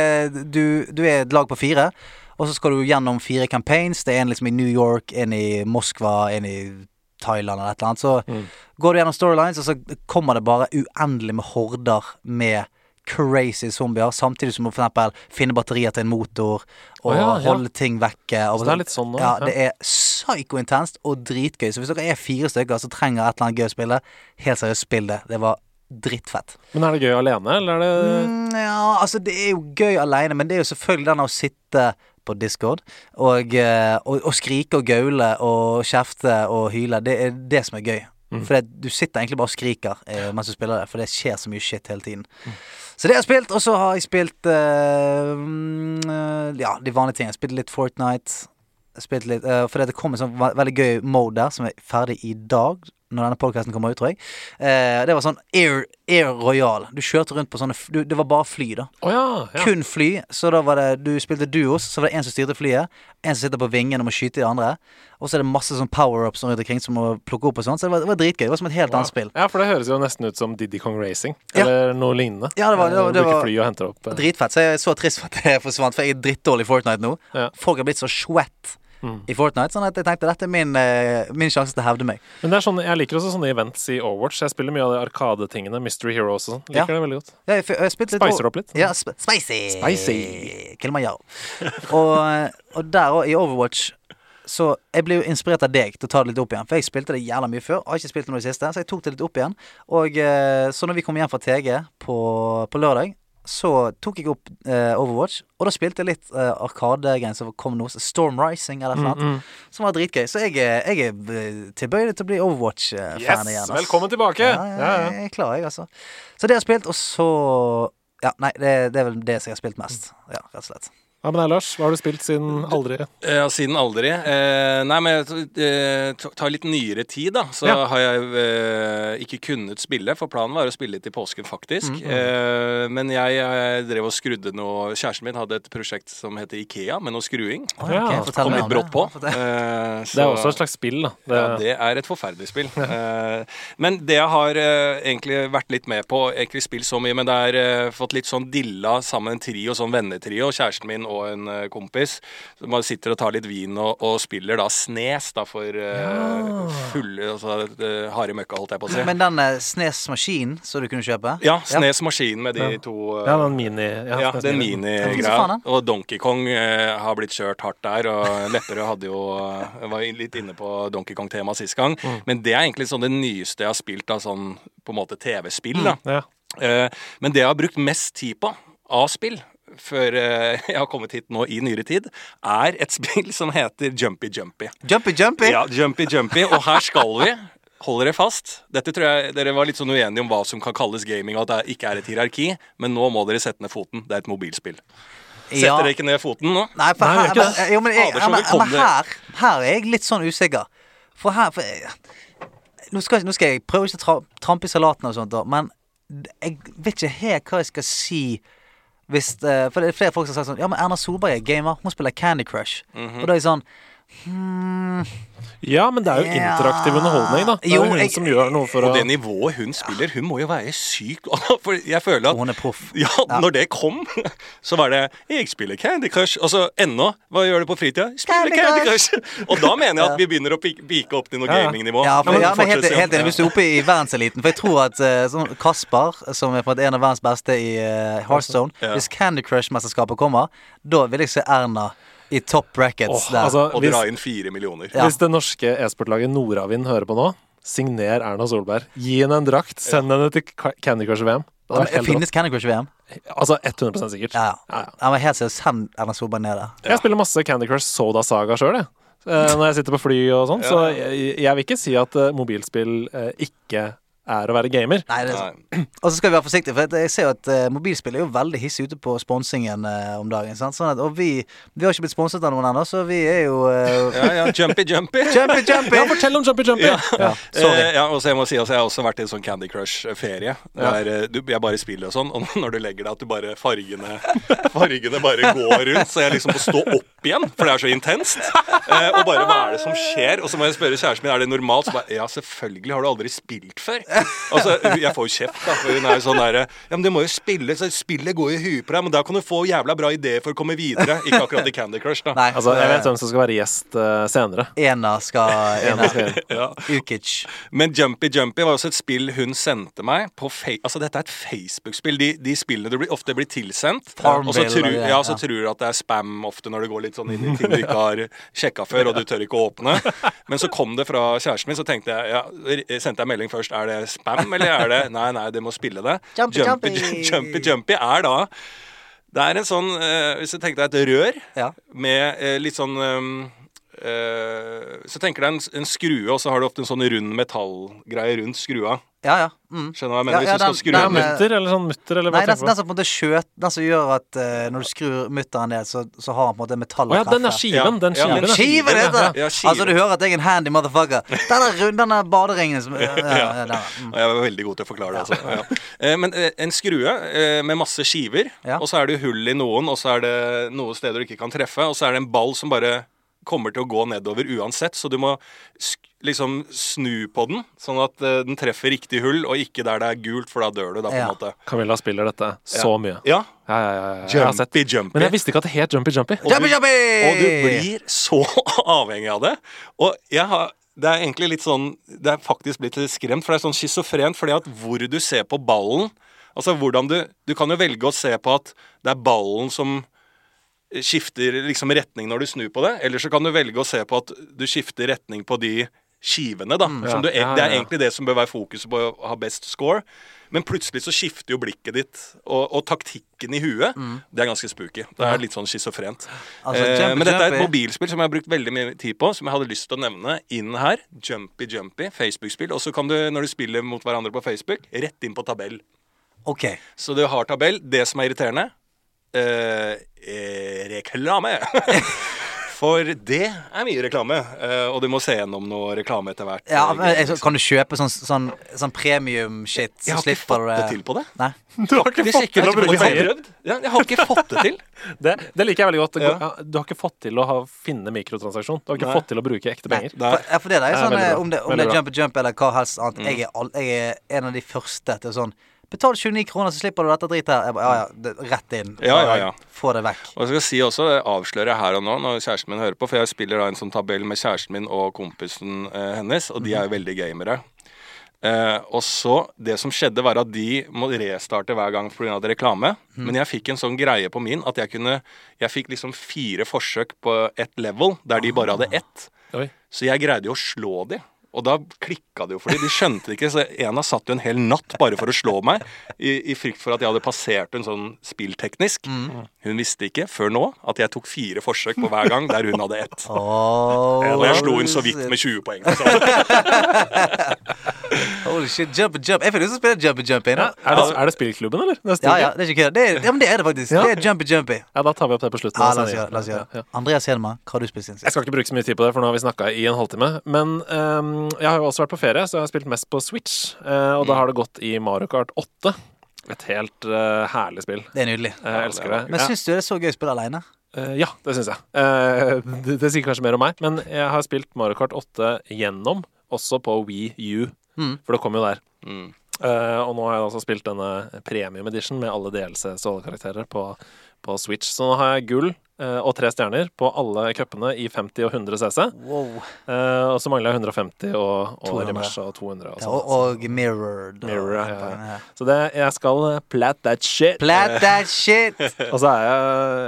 du, du er et lag på fire, og så skal du gjennom fire campaigns. Det er en liksom i New York, en i Moskva, en i Thailand eller et eller annet. Så går du gjennom storylines, og så kommer det bare uendelig med horder med crazy zombier, samtidig som du for finne batterier til en motor og oh, ja, ja. holde ting vekke. Og Så det er litt sånn da, Ja, ja. det er psyko-intenst og dritgøy. Så hvis dere er fire stykker som trenger et eller annet gøy å spille, helt seriøst, spill det. Det var drittfett. Men er det gøy alene, eller er det Mm, ja, altså det er jo gøy alene, men det er jo selvfølgelig den å sitte på Discord og, eh, og, og skrike og gaule og kjefte og hyle. Det er det som er gøy. For det, du sitter egentlig bare og skriker eh, mens du spiller det, for det skjer så mye shit hele tiden. Så det har jeg spilt, og så har jeg spilt eh, Ja, de vanlige tingene. Jeg spilte litt Fortnite. Jeg litt, uh, fordi det kom en sånn veldig gøy mode der som er ferdig i dag. Når denne podkasten kommer ut, tror jeg. Eh, det var sånn Air, Air Royal. Du kjørte rundt på sånne du, Det var bare fly, da. Oh, ja, ja. Kun fly. Så da var det Du spilte duos, så var det en som styrte flyet. En som sitter på vingen og må skyte de andre. Og så er det masse sånn power-ups rundt omkring som må plukke opp og sånn. Så det var, det var dritgøy. Det var som et helt annet spill. Ja, for det høres jo nesten ut som Diddy Kong Racing, Ja. eller noe lignende. Ja, det var- det var- det var- fly og henter opp eh, Dritfett. Så jeg er så trist for at det forsvant, for jeg er drittdårlig i Fortnite nå. Ja. Folk har blitt så sweat Mm. i Fortnite, sånn at jeg tenkte dette er min, eh, min sjanse til å hevde meg. Men det er sånn, jeg liker også sånne events i Overwatch. Jeg spiller mye av de Arkadetingene, Mystery Heroes og sånn. Liker Ja. det veldig godt. Ja, jeg, jeg Spicer opp litt. Ja, sp spicy. Spicy. Kilimanjaro. og, og der òg, i Overwatch Så jeg ble jo inspirert av deg til å ta det litt opp igjen. For jeg spilte det jævla mye før. Har ikke spilt det nå i det siste, så jeg tok det litt opp igjen. Og eh, så når vi kom hjem fra TG på, på lørdag, så tok jeg opp eh, Overwatch. Og da spilte jeg litt eh, Arkadegreier som kom nå. Storm Rising eller noe. Mm, mm. Som var dritgøy. Så jeg, er- jeg er eh, tilbøyelig til å bli Overwatch-fan Yes! igjen. Yes, Velkommen tilbake! Ja, Ja, ja, jeg er klar, jeg, altså. Så det har jeg spilt, og så Ja, nei, det, det er vel det som jeg har spilt mest. Ja, rett og slett. Ja, men Lars, hva har du spilt siden aldri? Ja, siden aldri. Eh, nei, men det tar litt nyere tid, da. Så Ja. har jeg eh, ikke kunnet spille, for planen var å spille i påsken, faktisk. Eh, men jeg, jeg drev og skrudde noe Kjæresten min hadde et prosjekt som heter Ikea, med noe skruing. Oh, Ja, okay, fortell Kom meg litt om brått på. Fortell. Så, Det er også et slags spill, da. Det, ja, det er et forferdelig spill. Eh, men det jeg har eh, egentlig vært litt med på Ikke spilt så mye, men det er eh, fått litt sånn dilla sammen en trio, sånn vennetrio. Kjæresten min og en eh, kompis. Så man sitter og tar litt vin og, og spiller da Snes, da, for ja. fulle altså, eh, harde møkka, holdt jeg på å si. Men den eh, Snes-maskinen som du kunne kjøpe ja, Snes Maskin med de Ja. to eh, ja, den mini... Ja, ja, den Ja, minigreia. Og Donkey Kong eh, har blitt kjørt hardt der. Og Lepperød hadde jo eh, var litt inne på Donkey Kong-tema sist gang. Mm. Men det er egentlig sånn det nyeste jeg har spilt av sånn på en måte TV-spill. da. Ja. Eh, men det jeg har brukt mest tid på av spill, før eh, jeg har kommet hit nå i nyere tid, er et spill som heter Jumpy Jumpy. Jumpy Jumpy! Ja, Jumpy Jumpy. Og her skal vi. Hold dere fast. Dette tror jeg Dere var litt sånn uenige om hva som kan kalles gaming, og at det ikke er et hierarki. Men nå må dere sette ned foten. Det er et mobilspill. Setter Ja. dere ikke ned foten nå? Nei, for her, Nei, men, jo, men, jeg, men, vi men her, her er jeg litt sånn usikker. For her for, jeg- nå, skal, nå skal jeg prøve ikke å trampe i salaten og sånt, da, men jeg vet ikke helt hva jeg skal si hvis eh, For det er flere folk som har sagt sånn Ja, men Erna Solberg er gamer. Hun spiller Candy Crush. Mhm. Og da er jeg sånn hmm, ja, men det er jo Ja. interaktiv underholdning, da. Det er Jo, jo hun jeg- som gjør noe for Og å det nivået hun spiller, hun må jo være syk. For jeg føler at Hun er proff. Ja, når det kom, så var det 'Jeg spiller Candy Crush'. Og så ennå Hva gjør du på fritida? Spiller Candy Candy Crush. Og da mener jeg at vi begynner å pike opp til noe gamingnivå. Ja, for, ja, men helt, helt enig. Hvis du er oppe i verdenseliten For jeg tror at sånn Kasper, som er på en av verdens beste i uh, Heartstone Ja. Hvis Candy Crush-mesterskapet kommer, da vil jeg se Erna i top brackets Åh, der. altså, Og hvis, dra inn fire millioner. Ja. hvis det norske e-sportlaget Nordavind hører på nå, signer Erna Solberg. Gi henne en drakt. Send henne til Candy Crush VM. Det Ja, men Finnes Candy Crush-VM? Altså 100 sikkert. Ja, ja. Ja, ja. helt seriøst, send Erna Solberg ned der. Jeg spiller masse Candy Crush Soda Saga sjøl, jeg. Eh, Når jeg sitter på fly og sånn. Så jeg, jeg vil ikke si at eh, mobilspill eh, ikke er å være gamer. Nei, det er sånn. Og så skal vi være forsiktige, for jeg ser jo at uh, mobilspill er jo veldig hissig ute på sponsingen uh, om dagen. Sant? Sånn at, og vi, vi har ikke blitt sponset av noen ennå, så vi er jo uh, Ja, ja, jumpy, jumpy. Jumpy, jumpy! Ja, fortell om Jumpy Jumpy! Ja. Ja, sorry. Ja, og så jeg må si altså, Jeg har også vært i en sånn Candy Crush-ferie. Der du- Jeg bare spiller og sånn, og når du legger deg at du bare fargene Fargene bare går rundt, så jeg liksom må stå opp igjen, for det er så intenst. Eh, og bare hva er det som skjer? Og så må jeg spørre kjæresten min er det normalt. Så bare Ja, selvfølgelig har du aldri spilt før. Altså, Jeg får jo kjeft, da, for hun er jo sånn derre Ja, men du må jo spille, så spillet går i huet på deg, men da kan du få jævla bra ideer for å komme videre. Ikke akkurat i Candy Crush, da. Nei, Altså, jeg vet hvem som skal være gjest uh, senere. Ena skal Ena. Ja. Ukic. Men Jumpy Jumpy var også et spill hun sendte meg på fe Altså Dette er et Facebook-spill. De, de spillene du blir, ofte blir tilsendt. Farmville og så tror, det, ja, så ja. tror du at det er spam ofte når det går litt sånn inn i ting du ikke har sjekka før, og du tør ikke å åpne. Men så kom det fra kjæresten min, så tenkte jeg ja, sendte jeg melding først. Er det spam, eller er det Nei, nei, det må spille det. Jumpy, jumpy, jumpy. jumpy, er da Det er en sånn eh, Hvis du tenker deg et rør Ja. med eh, litt sånn um, eh, Så tenker du deg en, en skrue, og så har du ofte en sånn rund metallgreie rundt skrua. Ja, ja. Mm. Skjønner hva jeg Ja, mener? ja, Hvis du skal skru Ja, den- den mutter, eller sånn mutter, eller hva Nei, den, tenker den du på? som på en måte skjøt Den som gjør at uh, når du skrur mutteren ned, så, så har han på en måte metall Å ja, den er skiven. Den Ja, skiven. ja. Skive, heter det! Ja. Altså, du hører at jeg er en handy motherfucker. Den er runde er baderingen som ja, ja, ja, er. Mm. Ja, Jeg var veldig god til å forklare det. Altså. Ja. Eh, Men eh, en skrue eh, med masse skiver, Ja. og så er det hull i noen, og så er det noen steder du ikke kan treffe, og så er det en ball som bare kommer til å gå nedover uansett, så du må sk liksom snu på den, sånn at uh, den treffer riktig hull, og ikke der det er gult, for da dør du, da, på en Ja. måte. Camilla spiller dette så mye. Ja. Ja, ja, ja, ja. Jeg har sett. Jumpy, jumpy. Men jeg visste ikke at det het Jumpy Jumpy. Og Jumpy, du- jumpy! Og du blir så avhengig av det. Og jeg har det er egentlig litt sånn Det er faktisk blitt litt skremt, for det er sånn schizofrent. fordi at hvor du ser på ballen Altså hvordan du Du kan jo velge å se på at det er ballen som skifter liksom retning når du snur på det, eller så kan du velge å se på at du skifter retning på de skivene, da. som du, Mm. Det er ja, ja. egentlig det som bør være fokuset på å ha best score. Men plutselig så skifter jo blikket ditt, og, og taktikken i huet. Det er ganske spooky. Det er litt sånn schizofrent. Altså, eh, men dette er et mobilspill som jeg har brukt veldig mye tid på, som jeg hadde lyst til å nevne inn her. Jumpy Jumpy, Facebook-spill. Og så kan du, når du spiller mot hverandre på Facebook, rett inn på tabell. OK. Så du har tabell. Det som er irriterende eh, eh, reklame. For det er mye reklame. eh, og du må se gjennom noe reklame etter hvert. Ja, eh, men, eh, kan du kjøpe sånn, sånn, sånn premium-shit, så jeg har ikke fått det til på det. Nei. Du har ikke fått til å bruke penger. prøvd. Jeg har ikke fått det til. Det, det liker jeg veldig godt. Ja. Du har ikke fått til å ha, finne mikrotransaksjon. Du har ikke Nei. fått til å bruke ekte penger. Nei. For, ja, for det er er sånn, eh, om det, om det er jump jump jump eller hva helst annet, jeg, er all, jeg er en av de første til sånn Betal 29 kroner, så slipper du dette dritet her. Jeg ba, ja, ja, det, rett inn. Ja, ja, ja. Få det vekk. Og jeg skal si også, det avslører jeg her og nå når kjæresten min hører på, for jeg spiller da en sånn tabell med kjæresten min og kompisen eh, hennes, og de er jo veldig gamere. Eh, og så, Det som skjedde, var at de må restarte hver gang pga. reklame. Men jeg fikk en sånn greie på min at jeg kunne Jeg fikk liksom fire forsøk på ett level, der de bare hadde ett. Oi. Så jeg greide jo å slå de. Og da klikka det jo for de. De skjønte det ikke. Så en av satt jo en hel natt bare for å slå meg, i, i frykt for at jeg hadde passert en sånn spillteknisk. Hun visste ikke før nå at jeg tok fire forsøk på hver gang der hun hadde ett. Oh, Og jeg slo hun så vidt med 20 poeng. Holy shit, jump jump. Jeg føler som spiller jump jump. Ja, er, det, er det spillklubben, eller? Neste Ja, ja, det er ikke. Det er- Ja, men det er det faktisk. Ja. Det er jumpy jumpy. ja, da tar vi opp det på slutten. Ja, la oss gjøre la oss gjøre. Andreas Hedman, hva har du spilt siden Jeg skal ikke bruke så mye tid på det, for nå har vi snakka i en halvtime. Men ehm, jeg har jo også vært på ferie, så jeg har spilt mest på Switch. eh, og da har det gått i Mario Kart 8. Et helt uh, herlig spill. Det er nydelig. Jeg elsker det. Men syns du det er så gøy å spille aleine? Uh, ja, det syns jeg. Uh, det, det sier kanskje mer om meg, men jeg har spilt Mario Kart 8 gjennom, også på Wii U. Mm. For det kom jo der. Mm. Eh, og nå har jeg også spilt denne premium edition med alle DLCs og alle karakterer på, på Switch. Så nå har jeg gull eh, og tre stjerner på alle cupene i 50 og 100 CC. Wow. Eh, og så mangler jeg 150 og, og 200. Remerse og 200. Og Ja, sånn. og, og mirrored. Mirror, ja, ja, ja. Så det, jeg skal eh, plat that shit. Plat that shit! Og så er jeg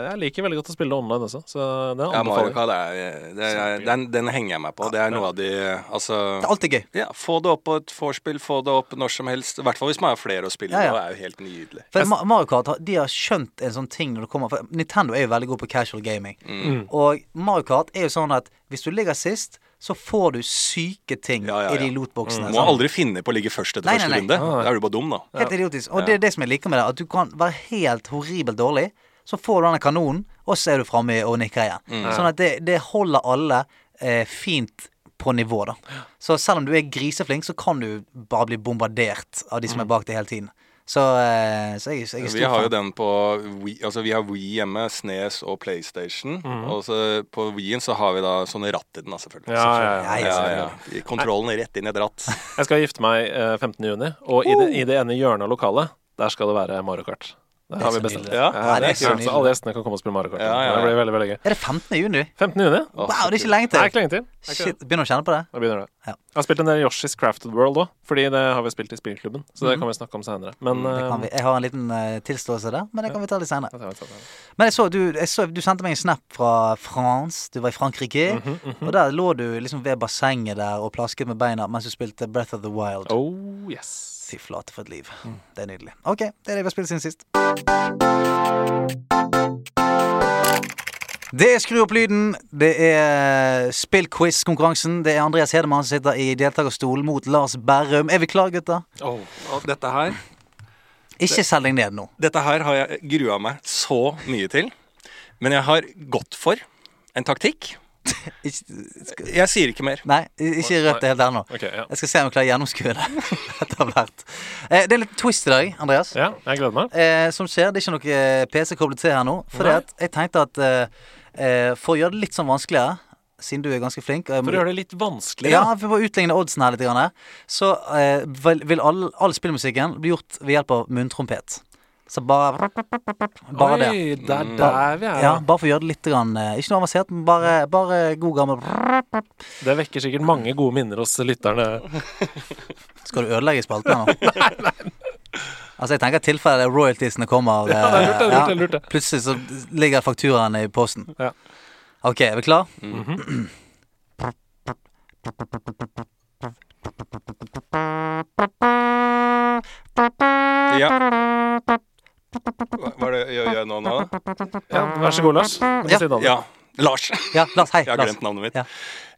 Jeg liker veldig godt å spille online også, så det Ja, Mario anbefaler jeg. Kart er, det er den, den henger jeg meg på. Det er noe av de Altså Det er alltid gøy. ja, Få det opp på et vorspiel, få det opp når som helst. I hvert fall hvis man har flere å spille Ja, ja. med. Det er jo helt nydelig. For Mario Kart de har skjønt en sånn ting når det kommer For Nintendo er jo veldig god på casual gaming. Mm. Og Mario Kart er jo sånn at hvis du ligger sist, så får du syke ting Ja, ja, i de lootboksene. Mm. Må aldri finne på å ligge først etter Nei, første nei, nei. runde. Da er du bare dum, da. Helt idiotisk. Og det er det som jeg liker med det. At du kan være helt horribelt dårlig, så får du denne kanonen, og så er du framme og nikker igjen. Mm. Sånn at det, det holder alle eh, fint på nivå, da. Så selv om du er griseflink, så kan du bare bli bombardert av de som er bak deg hele tiden. Så, eh, så jeg, jeg er Vi har jo den på Wii, altså vi har Wii hjemme, Snes og PlayStation. Og så på Wien så har vi da sånne ratt i den, selvfølgelig. Ja, selvfølgelig. ja. Ja, Ja, ja, ja. Kontrollen rett inn i et ratt. Jeg skal gifte meg eh, 15. juni, og i det, i det ene hjørnet av lokalet, der skal det være Mario Kart. Der har vi bestemt Ja. Ja, det er så nydelig. alle gjestene kan komme og spille Mario Kart. Ja, ja, ja. Det blir veldig, veldig gøy. Er det 15. juni? 15. juni? Wow, det er ikke lenge Det er ikke lenge til. Det det. Shit, Begynner å kjenne på det? Da begynner det. Ja. Jeg har spilt en del Yoshi's Crafted World òg, fordi det har vi spilt i spillklubben. Så det kan vi snakke om senere. Men Det kan vi. Jeg har en liten uh, tilståelse der, men det kan vi ta litt senere. det senere. Men jeg så, du, jeg så du sendte meg en snap fra France. Du var i Frankrike. Mhm, Og der lå du liksom ved bassenget der og plasket med beina mens du spilte Breath of the Wild. Oh, yes. Fy flate for et liv. Det er nydelig. OK, det er det vi har spilt siden sist. Det er Skru opp lyden. Det er spillquiz-konkurransen. Det er Andreas Hedemann som sitter i deltakerstolen mot Lars Berrum. Er vi klare, gutter? Oh, dette her Ikke selg deg ned nå. Dette her har jeg grua meg så mye til. Men jeg har gått for en taktikk. Ikke, Jeg sier ikke mer. nei, ikke rødt det helt nå. Okay, ja. Jeg skal se om jeg klarer å gjennomskue det etter hvert. Eh, det er litt twist i dag, Andreas. ja, jeg gleder meg. Eh, som skjer, det er ikke noe eh, PC koblet til her nå. For jeg tenkte at eh, eh, for å gjøre det litt sånn vanskeligere, siden du er ganske flink For å gjøre det litt vanskelig. Ja, for å utligne oddsen her litt, så eh, vil all, all spillmusikken bli gjort ved hjelp av munntrompet. Så bare Bare det. Oi, det er der vi er. Ja, bare for å gjøre det litt grann, eh, Ikke noe avansert, men bare, bare god gammel Det vekker sikkert mange gode minner hos lytterne. Skal du ødelegge spalten her nå? Altså, jeg tenker tilfellet royaltiesene kommer. Ja, det er lurt, det er lurt, det er lurt, det. Plutselig så ligger fakturaen i posten. Ja. OK, er vi klar? Ja. Hva er det gjør jeg nå? nå? Ja, vær så god, Lars. Ja. si. Ja. Lars. Ja, Lars. Hei. Jeg har Lars. glemt navnet mitt. Ja.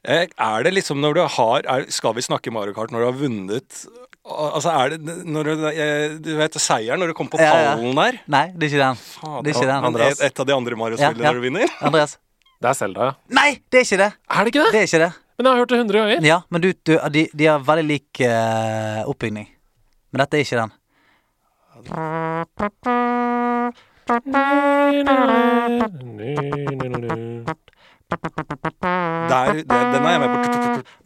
Eh, Er det liksom når du har er, Skal vi snakke Mario Kart når du har vunnet Altså er det når du, eh, du vet seieren når du kommer på Ja, ja. pallen der? Nei, det er ikke den. Fader, Det er ikke den. Andreas. Et, et av de andre Mario-spillene Ja, ja. når du vinner? Andreas. Det er Selda, ja. Nei, det er ikke det! Er det ikke det? Det er ikke det. Men jeg har hørt det 100 ganger. Ja, men du, du de, de har veldig lik uh, oppbygning. Men dette er ikke den. Der, det, den er jeg med på.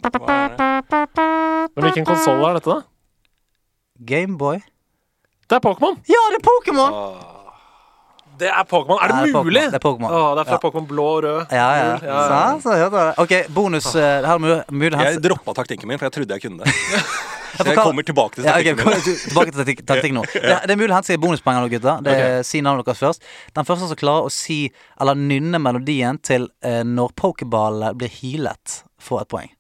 Hva er det? Men hvilken konsoll er dette, da? Gameboy. Det er Pokémon! Ja, det er Pokémon! Det er Pokémon. Er det, det er mulig? mulig? Det er Pokémon. Åh, det er fra Ja. Pokémon blå og rød. Ja, ja. Ja, ja. Så, så ja. OK, bonus. eh, her er mulig, mulig Jeg droppa taktikken min, for jeg trodde jeg kunne det. Så jeg kommer tilbake til taktikken ja, du- tilbake til taktikken taktikk nå. Det, det er mulig å hente seg bonuspoeng nå, gutter. Det er, Si navnet deres først. Den første som klarer å si eller nynne melodien til eh, når pokeball blir healet, får et poeng.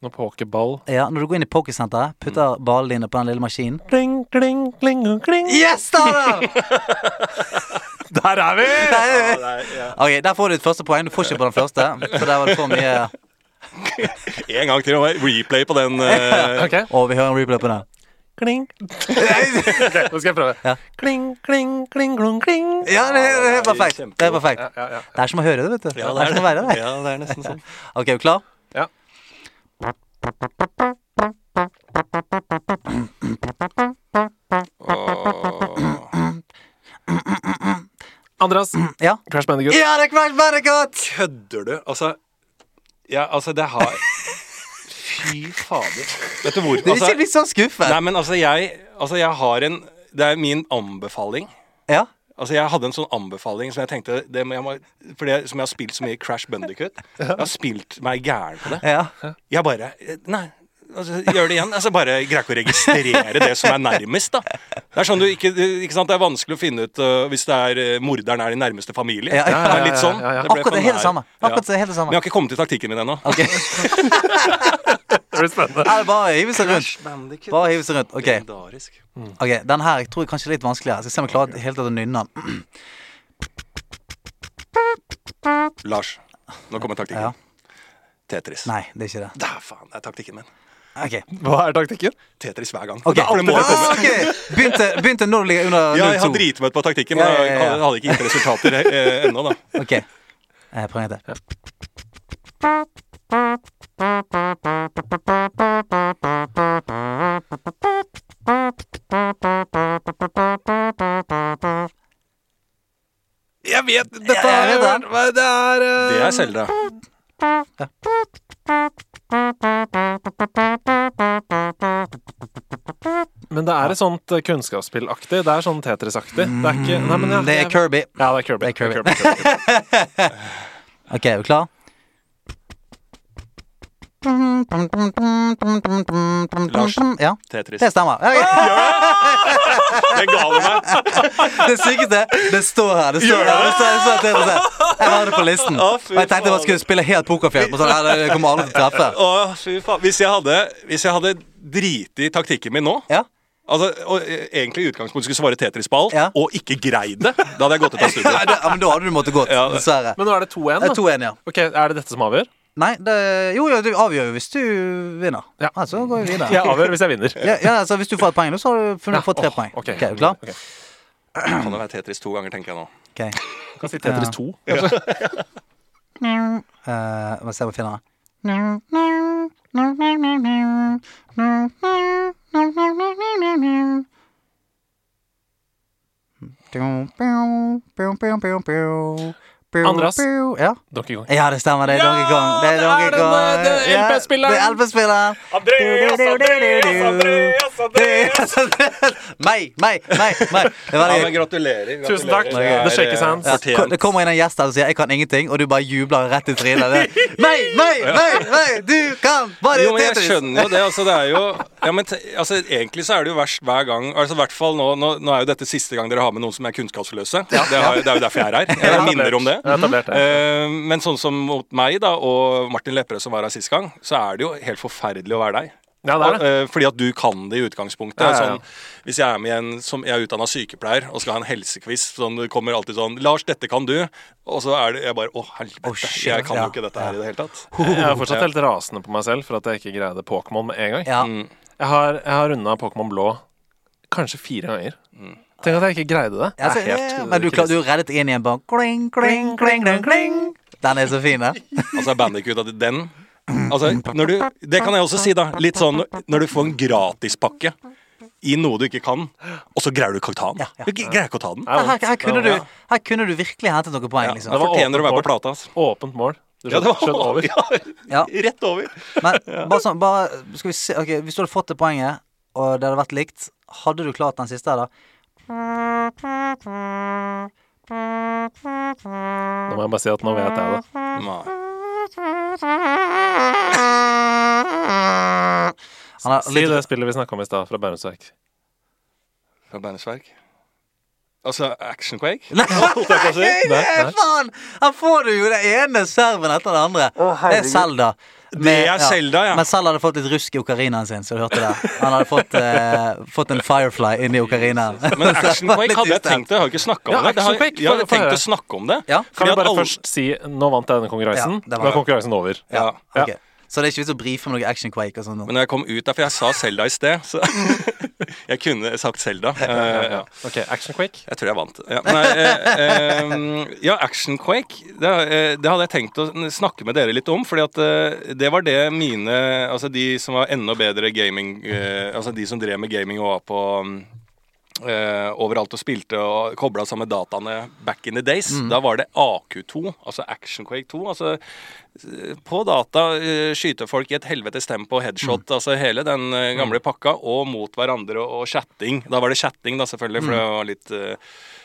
Noe pokerball. Ja, Når du går inn i pokersenteret, putter ballene dine på den lille maskinen Kling, kling, kling, kling. Yes, da! da! Der er vi! Nei, ja. Ok, Der får du ditt første poeng. Du får ikke på den første, for der var det for mye En gang til. og Replay på den. Uh... Ok. Og vi hører en replay på den. Kling. ok, nå skal jeg prøve. Ja. Kling, kling, kling, klung, kling. Ja, det er, det er perfekt. Det er perfekt. Ja, ja, ja. Det er som å høre det, vet du. Ja, det er som å være det. Ja, det er nesten sånn. Ok, er du klar? Ja. Andreas, Ja. Crash Bandicoot. Ja, det er Crash Bandicoot! Kødder du? Altså Ja, altså, det har Fy fader. Vet du hvor Det altså, ikke litt sånn skuffet. Nei, men altså, jeg Altså, jeg har en Det er min anbefaling. Ja. Altså, Jeg hadde en sånn anbefaling som jeg tenkte det jeg må, For det som jeg har spilt så mye Crash Bandicoot. Jeg har spilt meg gæren på det. ja. Jeg bare Nei. Altså, gjør det igjen. Altså, bare greier ikke å registrere det som er nærmest. da Det er sånn du ikke, ikke sant, det er vanskelig å finne ut uh, hvis det er uh, morderen er i nærmeste familie. Ja, ja, Det er ja, litt sånn. ja, ja. Det Akkurat det nær. samme. Akkurat det Ja. Men jeg har ikke kommet til taktikken min ennå. Ok, Det blir spennende. Nei, bare hive seg rundt. Bare hive seg rundt. Ok, ok, Den her jeg tror jeg kanskje er litt vanskeligere. Jeg skal se om jeg klarer helt å nynne den. Lars, nå kommer taktikken. Ja. Tetris. Nei, det er ikke det. Da, faen, det er taktikken min. Ok. Hva er taktikken? Tetris hver gang. Okay. Det. Ah, okay. Begynte, begynte når du ligger under Ja, jeg har dritmøtt på taktikken, men Ja, ja, ja, jeg ja. hadde- hadde ikke gitt resultater eh, ennå, da. Ok. Jeg prøver en til. Jeg vet Dette Ja, jeg vet har jeg hørt. det er uh... Det er Selda. Men det er et sånt eh, kunnskapsspillaktig. Det er sånn Tetris-aktig. Det er ikke Nei, men ja, Det er Kirby. Ja, det er Kirby. Det er Kirby. Det er Kirby. Ok, er du klar? Lars. Ja, Tetris. det stemmer. Ja, ok. Det ga du meg. Det sykeste Det står her. Det står her. Det står, det står, det står. Jeg har det på listen. Og jeg tenkte jeg skulle spille helt pokerfjell. Sånn, det kommer aldri til å treffe. Å, fy faen. Hvis jeg hadde, hvis jeg hadde driti i taktikken min nå Ja. Altså, og, eh, egentlig i utgangspunktet skulle svare Tetris på alt, Ja. og ikke greid det. Da hadde jeg gått ut av studiet. studio. ja, men da hadde du måttet gått, Ja. dessverre. Men nå er det 2-1, da. er 2-1, ja. Ok, Er det dette som avgjør? Nei, det, jo, jo, du avgjør jo hvis du vinner. Ja. Altså går vi videre. Jeg avgjør hvis jeg vinner. Ja, ja, altså Hvis du får et poeng, nå, så har du funnet, fått tre oh, poeng. ok. Ok, er du klar? Okay. Kan det være Tetris to ganger, tenker jeg nå. Ok. Kan si Tetris 2. Eh, Må se om jeg finner den. Andreas. Ja. Donkey Kong. ja, det stemmer. Det er Ja, Donkey Kong. Det er Donkey er Kong. Andreas, det er Ja, LP-spilleren. Det er LP-spilleren. Meg, meg, meg. meg. Det var Ja, men gratulerer. Tusen takk. gratulerer. Det shakes hands. Ja, det kommer inn en gjest her og sier 'jeg kan ingenting', og du bare jubler rett i trynet. Det- Meg, meg, meg, meg! Du kan bare Jo, men jeg skjønner jo det. Altså, det er jo ja, men altså, Egentlig så er det jo verst hver gang Altså, hvert fall nå, nå, nå er jo dette siste gang dere har med noen som er kunnskapsløse. Det, har, det er jo derfor jeg er her. Jeg minner om det. Etablert det. Eh, men sånn som mot meg da og Martin Lepperød som var her sist gang, så er det jo helt forferdelig å være deg. Ja, det er det. Eh, Fordi at du kan det i utgangspunktet. Ja, ja, ja. Sånn, hvis jeg er med en som jeg er utdanna sykepleier og skal ha en helsequiz, sånn, det kommer alltid sånn 'Lars, dette kan du.' Og så er det jeg bare 'Å, helvete, oh, shit, jeg kan ja. jo ikke dette her i det hele tatt'. Jeg er fortsatt helt rasende på meg selv for at jeg ikke greide Pokémon med en gang. Ja. Mm. Jeg har, jeg har runda Pokémon blå kanskje fire ganger. Tenk at jeg ikke greide det. Ja, altså, Det er helt ja, men du, du reddet inn igjen bare kling, kling, kling, kling, kling. Den er så fin, den. Altså Bandicoot at den Altså, når du Det kan jeg også si, da. Litt sånn når du får en gratispakke i noe du ikke kan, og så greier du ikke å ta den. Ja, ja. Du greier ikke å ta den. Her, Her, her, kunne du, her kunne du virkelig hentet noen poeng, liksom. Ja, var fortjener å være på plata. Altså. Åpent mål. Du Ja, det var over. Ja, Ja. rett over. Men bare sånn, bare Skal vi se okay, Hvis du hadde fått det poenget, og det hadde vært likt, hadde du klart den siste her, da? Nå må jeg bare si at nå vet jeg det. Nei. Si det spillet vi snakka om i stad, fra Bærums Verk. Fra Bandsverk. Altså Action Quake? Nei, Holdt jeg på å si? Nei, nei. faen! Her får du jo det ene serven etter det andre. det er Zelda. Det er Zelda, ja. Men Zelda hadde fått litt rusk i okarinaen sin, så du hørte det. Han hadde fått, eh, fått en Firefly inni okarinaen. Men Action Quake hadde jeg tenkt det. Jeg har ikke snakka om Ja, det. det har, Action Quake, jeg hadde få- få tenkt høre. å snakke om det. Ja. Kan Fordi vi at bare alle- først si nå vant jeg denne konkurransen? Ja, det var nå er det. konkurransen over. ja. Ja. Ok. Så det er ikke vits å brife med noe Action Quake og sånn. Men jeg kom ut der, for jeg sa Selda i sted, så jeg kunne sagt Selda. Uh, ja. Ok, Action Quake. Jeg tror jeg vant. Ja, nei, uh, eh, ja Action Quake. Det, eh, det hadde jeg tenkt å snakke med dere litt om. Fordi at eh, det var det mine Altså de som var enda bedre gaming eh, Altså de som drev med gaming og var på Uh, overalt og spilte og kobla sammen dataene back in the days. Da var det AQ2, altså Action Quake 2. Altså eh, på data eh, skyte folk i et helvetes tempo, headshot, altså hele den eh, gamle pakka, og mot hverandre og, chatting. Da var det chatting, da selvfølgelig, for det var litt eh,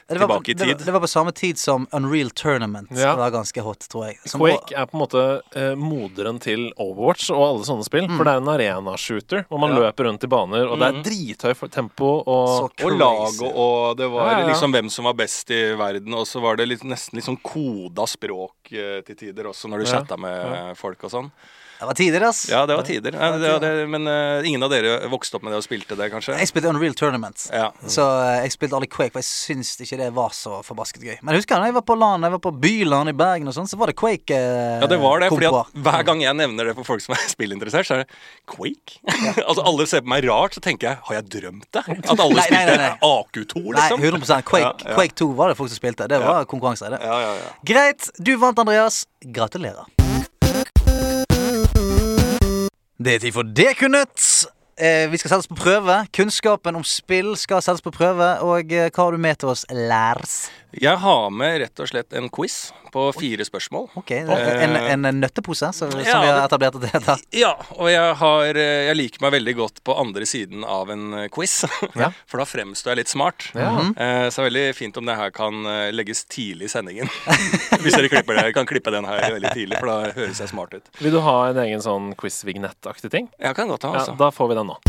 Det var, tilbake i det, var, tid. det var på samme tid som Unreal Tournament. Ja. Det var ganske hot, tror jeg. Som, Quake er på en måte eh, moderen til Overwatch og alle sånne spill. For det er en arena-shooter hvor man Ja. løper rundt i baner, og det er drithøy for- tempo og Og lag og, og det var Ja, ja. liksom hvem som var best i verden. Og så var det litt, nesten litt sånn koda språk eh, til tider også, når du Ja, chatta med folk og sånn. det var tider, ass. Ja, det var tider. Ja, det, det, men uh, ingen av dere vokste opp med det og spilte det, kanskje? Jeg spilte Unreal Tournament. Ja. Så uh, jeg spilte aldri Quake, for jeg syns ikke det var så forbasket gøy. Men jeg husker da jeg var på LAN, jeg var på Byland i Bergen og sånn, så var det Quake uh, Ja, det var det. fordi at Hver gang jeg nevner det for folk som er spillinteressert, så er det Quake. altså Alle ser på meg rart, så tenker jeg har jeg drømt det? At alle Nei, nei, nei, spilte nei. AQ2, Nei, liksom? 100 Quake, Ja, ja. Quake 2 var det folk som spilte. Det var konkurranse. Det. Ja, ja, ja. Greit, du vant, Andreas. Gratulerer. Det er tid for Det kunnet. Eh, vi skal settes på prøve. Kunnskapen om spill skal settes på prøve. Og eh, hva har du med til oss, Lars? Jeg har med rett og slett en quiz på fire spørsmål. Ok, En, en nøttepose, så, som Ja, vi har etablert at det heter. Ja, og jeg, har, eh, jeg liker meg veldig godt på andre siden av en eh, quiz. Ja. For da fremstår jeg litt smart. Ja. Eh, Så det er veldig fint om det her kan eh, legges tidlig i sendingen. Hvis dere klipper det, kan klippe den her veldig tidlig, for da høres jeg smart ut. Vil du ha en egen sånn quiz-vignett-aktig ting? Jeg kan godt ha, Ja, altså. da får vi den nå.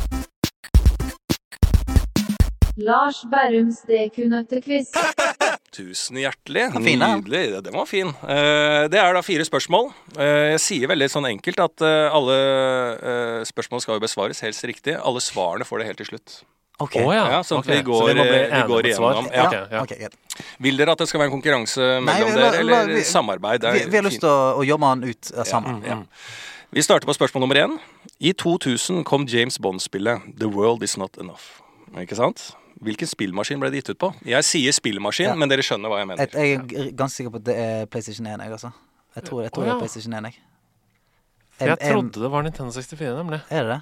Lars Berrums dekunøttequiz. Tusen hjertelig. fin. Nydelig. Ja, Den var fin. Eh, Det er da fire spørsmål. Eh, Jeg sier veldig sånn enkelt at eh, alle eh, spørsmål skal jo besvares helst riktig. Alle svarene får det helt til slutt. Ok. Oh, ja. Ja, sånn at okay. vi går- vi vi går igjennom. Ja, ja. Okay. Vil dere at det skal være en konkurranse mellom la- dere, eller vi- samarbeid? Er Vi, vi har lyst til å, å jobbe den ut sammen. Ja. Vi starter på spørsmål nummer én. I 2000 kom James Bond-spillet The World Is Not Enough. Ikke sant? Hvilken spillmaskin ble det gitt ut på? Jeg sier spillmaskin, Ja. men dere skjønner hva jeg mener. Jeg, jeg er ganske sikker på at det er PlayStation 1, jeg, altså. Jeg tror, jeg tror Å, det er PlayStation 1, jeg. Jeg trodde det var Nintendo 64, nemlig. Er det det?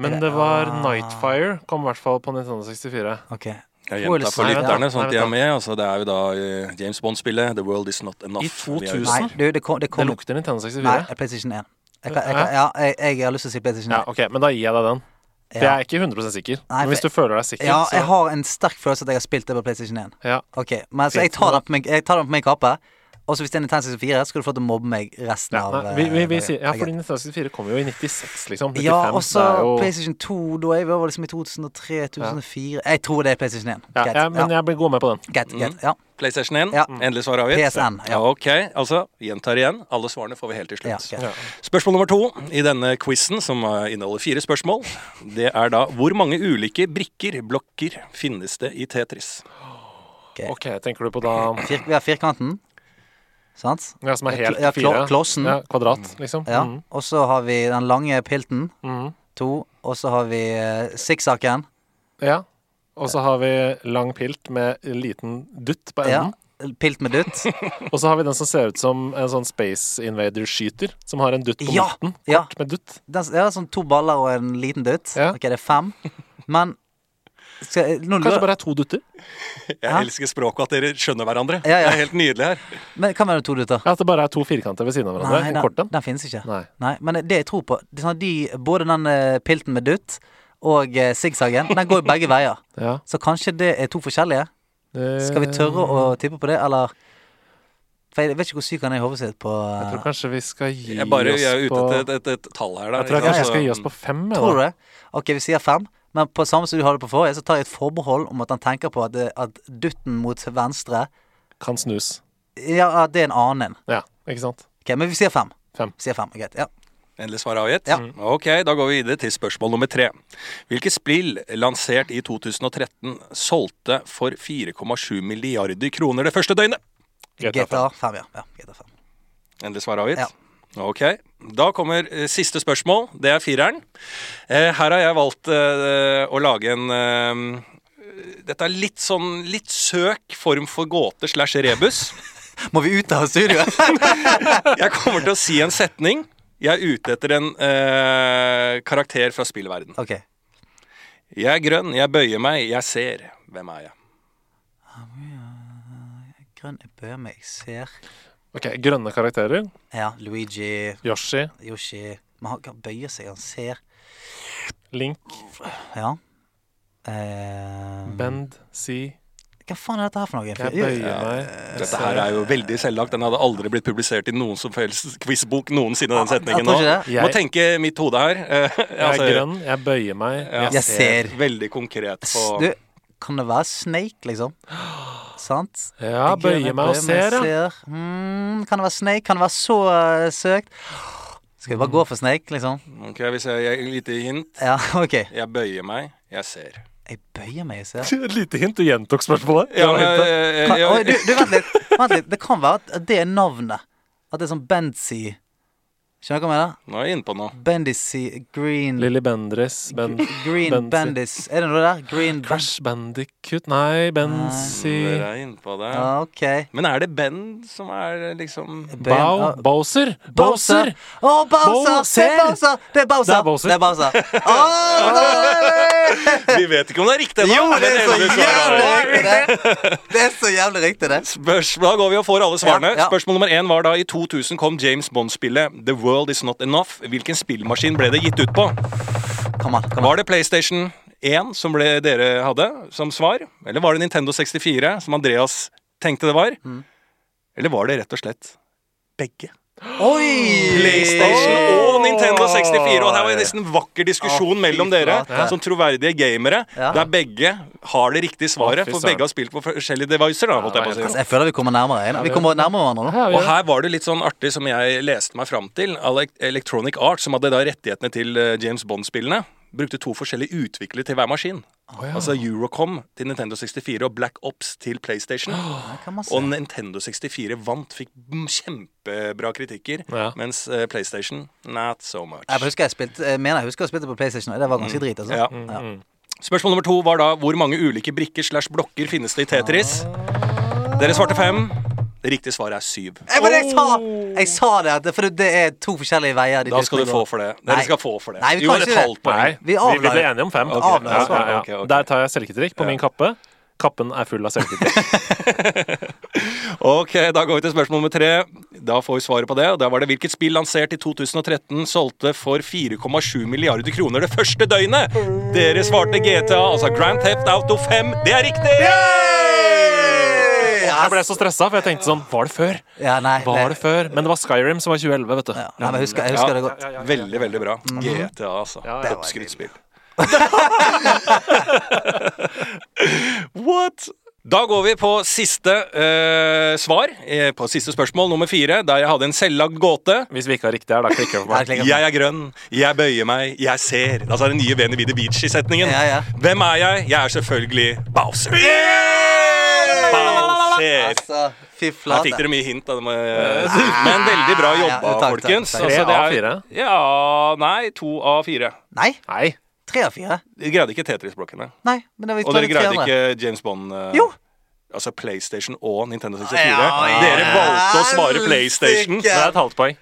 Men det var ah. Nightfire. Kom i hvert fall på Nintendo 64. Ok. Jeg gjentar for lytterne, sånn at de er med. Altså, det er jo da eh, James Bond-spillet The World Is Not Enough. I er- 2000? Nei, du, det kom, det Det lukter Nintendo 64. Nei, PlayStation 1. Jeg, kan, jeg, kan, ja, jeg, jeg har lyst til å si PlayStation 1. Ja, ok, Men da gir jeg deg den. For jeg er ikke 100 sikker. Nei, men hvis du føler deg sikker, Ja, så jeg har en sterk følelse at jeg har spilt det på PlayStation 1. ja. Ok, men Så jeg tar den på min, jeg tar den på min kappe. Og så hvis det er Nintendo 64, skal du få til å mobbe meg resten Ja, av vi, vi, vi eh, sier, ja, for fordi Nintendo 64 kom jo i 96, liksom. 95, Ja, også jo PlayStation 2. Da er vi over liksom i 2003-2004. Jeg tror det er PlayStation 1. ja, ja, men jeg blir god med på den. Get, get, mm. Ja. PlayStation 1. Ja. Endelig svar avgitt. PSN, ja. Ok, altså gjentar igjen. Alle svarene får vi helt til Ja, slutt. Ja. Spørsmål nummer to i denne quizen, som eh, inneholder fire spørsmål, det er da hvor mange ulike brikker, blokker, finnes det i Tetris? Ok, tenker du på da Fir, vi har firkanten. Sant? Ja, som er helt kl- ja, klo- fire? klossen. Ja, kvadrat, liksom? Ja. Mm. Og så har vi den lange pilten. Mm. To. Og så har vi uh, sikksakken. ja. Og så har vi lang pilt med liten dutt på enden. Ja. Pilt med dutt. Og så har vi den som ser ut som en sånn Space Invader-skyter, som har en dutt på Ja, midten. ja. Kort med dutt. Den, ja, sånn to baller og en liten dutt. Ja. Ok, det er fem. Men skal, jeg- Kanskje det bare er to dutter? Jeg ja? elsker språket at dere skjønner hverandre. Ja, ja. Det er helt nydelig her. men Hva være to dutter? Ja, At det bare er to firkanter ved siden av hverandre? Nei, en den, den finnes ikke. Nei. Nei, men det jeg tror på det er sånn at de, Både den eh, pilten med dutt og uh, sikksakken, den går jo begge veier. Ja. Så kanskje det er to forskjellige? Skal vi tørre å tippe på det, eller For jeg vet ikke hvor syk han er i hodet sitt på Jeg tror uh, kanskje vi skal gi Jeg, bare, oss jeg er ute på etter et, et, et tall her. Da, Jeg tror jeg kanskje vi skal gi oss på fem. Tror du det? Ok, vi sier fem. Men på samme som du hadde på forrige, så tar jeg et forbehold om at han tenker på at, det, at dutten mot venstre Kan snus. Ja, at det er en annen. Ja, ikke sant? Ok, Men vi sier fem. Fem. Vi sier fem, Greit. Ja. Endelig svar avgitt? Ja. Ok, da går vi videre til spørsmål nummer tre. Hvilket spill lansert i 2013 solgte for 4,7 milliarder kroner det første døgnet? GTA GTA 5, ja. ja GTA 5. Endelig svar avgitt? Ja. Ok. Da kommer eh, siste spørsmål. Det er fireren. Eh, her har jeg valgt eh, å lage en Dette er litt sånn litt søk form for gåte slash rebus. Må vi ut av studioet? Jeg kommer til å si en setning. Jeg er ute etter en karakter fra spillverden. ok. Jeg er grønn, jeg bøyer meg, jeg ser. Hvem er jeg? Grønn jeg bøyer meg, jeg ser Ok, Grønne karakterer. Ja, Luigi, Yoshi, Yoshi Men han kan bøye seg, han ser Link, Ja. Eh, Bend, Si. Hva faen er dette her for noe? Jeg bøyer meg. Dette her er jo veldig selvlagt. Den hadde aldri blitt publisert i noen som helst quizbok noensinne, den setningen jeg nå. tror ikke det. Må Jeg- tenke mitt hode her. Eh, Jeg altså, er grønn, jeg bøyer meg, jeg, Jeg ser. ser. Veldig konkret på Du, kan det være Snake, liksom? Sant? Ja, Jeg bøyer meg og ser, ja. Hmm, kan det være Snake? Kan det være så uh, søkt? Skal vi bare gå for Snake, liksom? Ok, Hvis jeg gir et lite hint. Ja, ok. Jeg bøyer meg, jeg ser. Jeg bøyer meg, jeg ser. Et lite hint. Du gjentok spørsmålet. Ja, men, hintet. eh, Kan, oi, du, du, vent litt. Vent litt. Det kan være at det er navnet. At det er sånn Benzy Skjønner du hva jeg mener? Nå er jeg inne på noe. Bendis Green Lilly Bendris. Ben, Green. Bendis Er det noe der? Green Crash Bandicoot Nei, Benzy Dere er inne på det. Ja, ok. Men er det Ben som er liksom Ben- Bow ah, Bowser! Bowser! Bowser! Å, Bowser! Bowser! Det er Bowser! Det er Bowser! Det er Bowser. Det er Bowser. Åh, Vi vet ikke om det er riktig ennå. Jo, det er så endelig svar jævlig riktig, det! Det er så jævlig riktig, det. Spørsmål, da går vi og får alle svarene. Ja, ja. Spørsmål nummer én var da i 2000 kom James Bond-spillet The World Is Not Enough. Hvilken spillmaskin ble det gitt ut på? Come on, come on. Var det PlayStation 1 som ble dere hadde som svar? Eller var det Nintendo 64 som Andreas tenkte det var? Mm. Eller var det rett og slett begge? Oi! PlayStation og Nintendo 64. Og her var det nesten en vakker diskusjon Å, mellom dere flate. som troverdige gamere, Ja. der begge har det riktige svaret. Å, fy for søren. begge har spilt på forskjellige devicer. da, holdt jeg på å si. Altså, jeg føler vi kommer nærmere. Vi kommer nærmere hverandre nå. Ja, Og her var det litt sånn artig som jeg leste meg fram til. Elec- Electronic Arts, som hadde da rettighetene til eh, James Bond-spillene, brukte to forskjellige utviklere til hver maskin. Altså Eurocom til Nintendo 64 og Black Ops til PlayStation. Det kan man se. Og Nintendo 64 vant, fikk mm, kjempebra kritikker, Ja. mens uh, PlayStation not so much. Jeg husker jeg spilte Jeg mener jeg husker jeg spilte på PlayStation, og det var ganske drit. Altså. Ja. Ja. Spørsmål nummer to var da hvor mange ulike brikker slash blokker finnes det i Tetris? Dere svarte fem. Det riktige svaret er syv. Jeg, men jeg sa, jeg sa det, for det er to forskjellige veier. Da skal du få for det. Dere skal få for det. Nei, vi jo, et det. halvt poeng. Nei, Vi vi, ble enige om fem. Okay. Avla- Ja, ja, ja. okay. ok. Der tar jeg selvkritikk på min kappe. Kappen er full av selvkritikk. Ok, Da går vi til spørsmål nummer tre. Da får vi svaret på det. Og da var det hvilket spill lansert i 2013 solgte for 4,7 milliarder kroner det første døgnet? Dere svarte GTA, altså Grand Theft Auto 5. Det er riktig! Jeg ble så stressa, for jeg tenkte sånn Var det før? Ja, nei, Var nei. det før? Men det var Skyrim som var 2011, vet du. Ja, nei, men jeg husker, jeg husker det godt. Veldig, veldig bra. GTA, altså. Ja, ja. Oppskrytt spill. What? Da går vi på siste uh, svar, eh, på siste spørsmål, nummer fire, der jeg hadde en selvlagd gåte. Hvis vi ikke har riktig her, da klikker vi på meg. Jeg er grønn, jeg bøyer meg, jeg ser. Altså den nye Veni Vidi Beach i setningen. Ja, ja. Hvem er jeg? Jeg er selvfølgelig Bowser. Bowser. Altså, fy Her fikk dere mye hint. Da. Men veldig bra Ja, jobba, takk, takk, folkens. Tre Altså, av fire? Ja Nei, to av fire. Nei, Nei. tre av fire. Dere greide ikke Tetris-blokkene. Nei, men det var Og dere greide ikke James Bond. Uh, Jo. Altså PlayStation og Nintendo 64. Ja, ja, Dere valgte å svare. PlayStation. Det er et halvt poeng.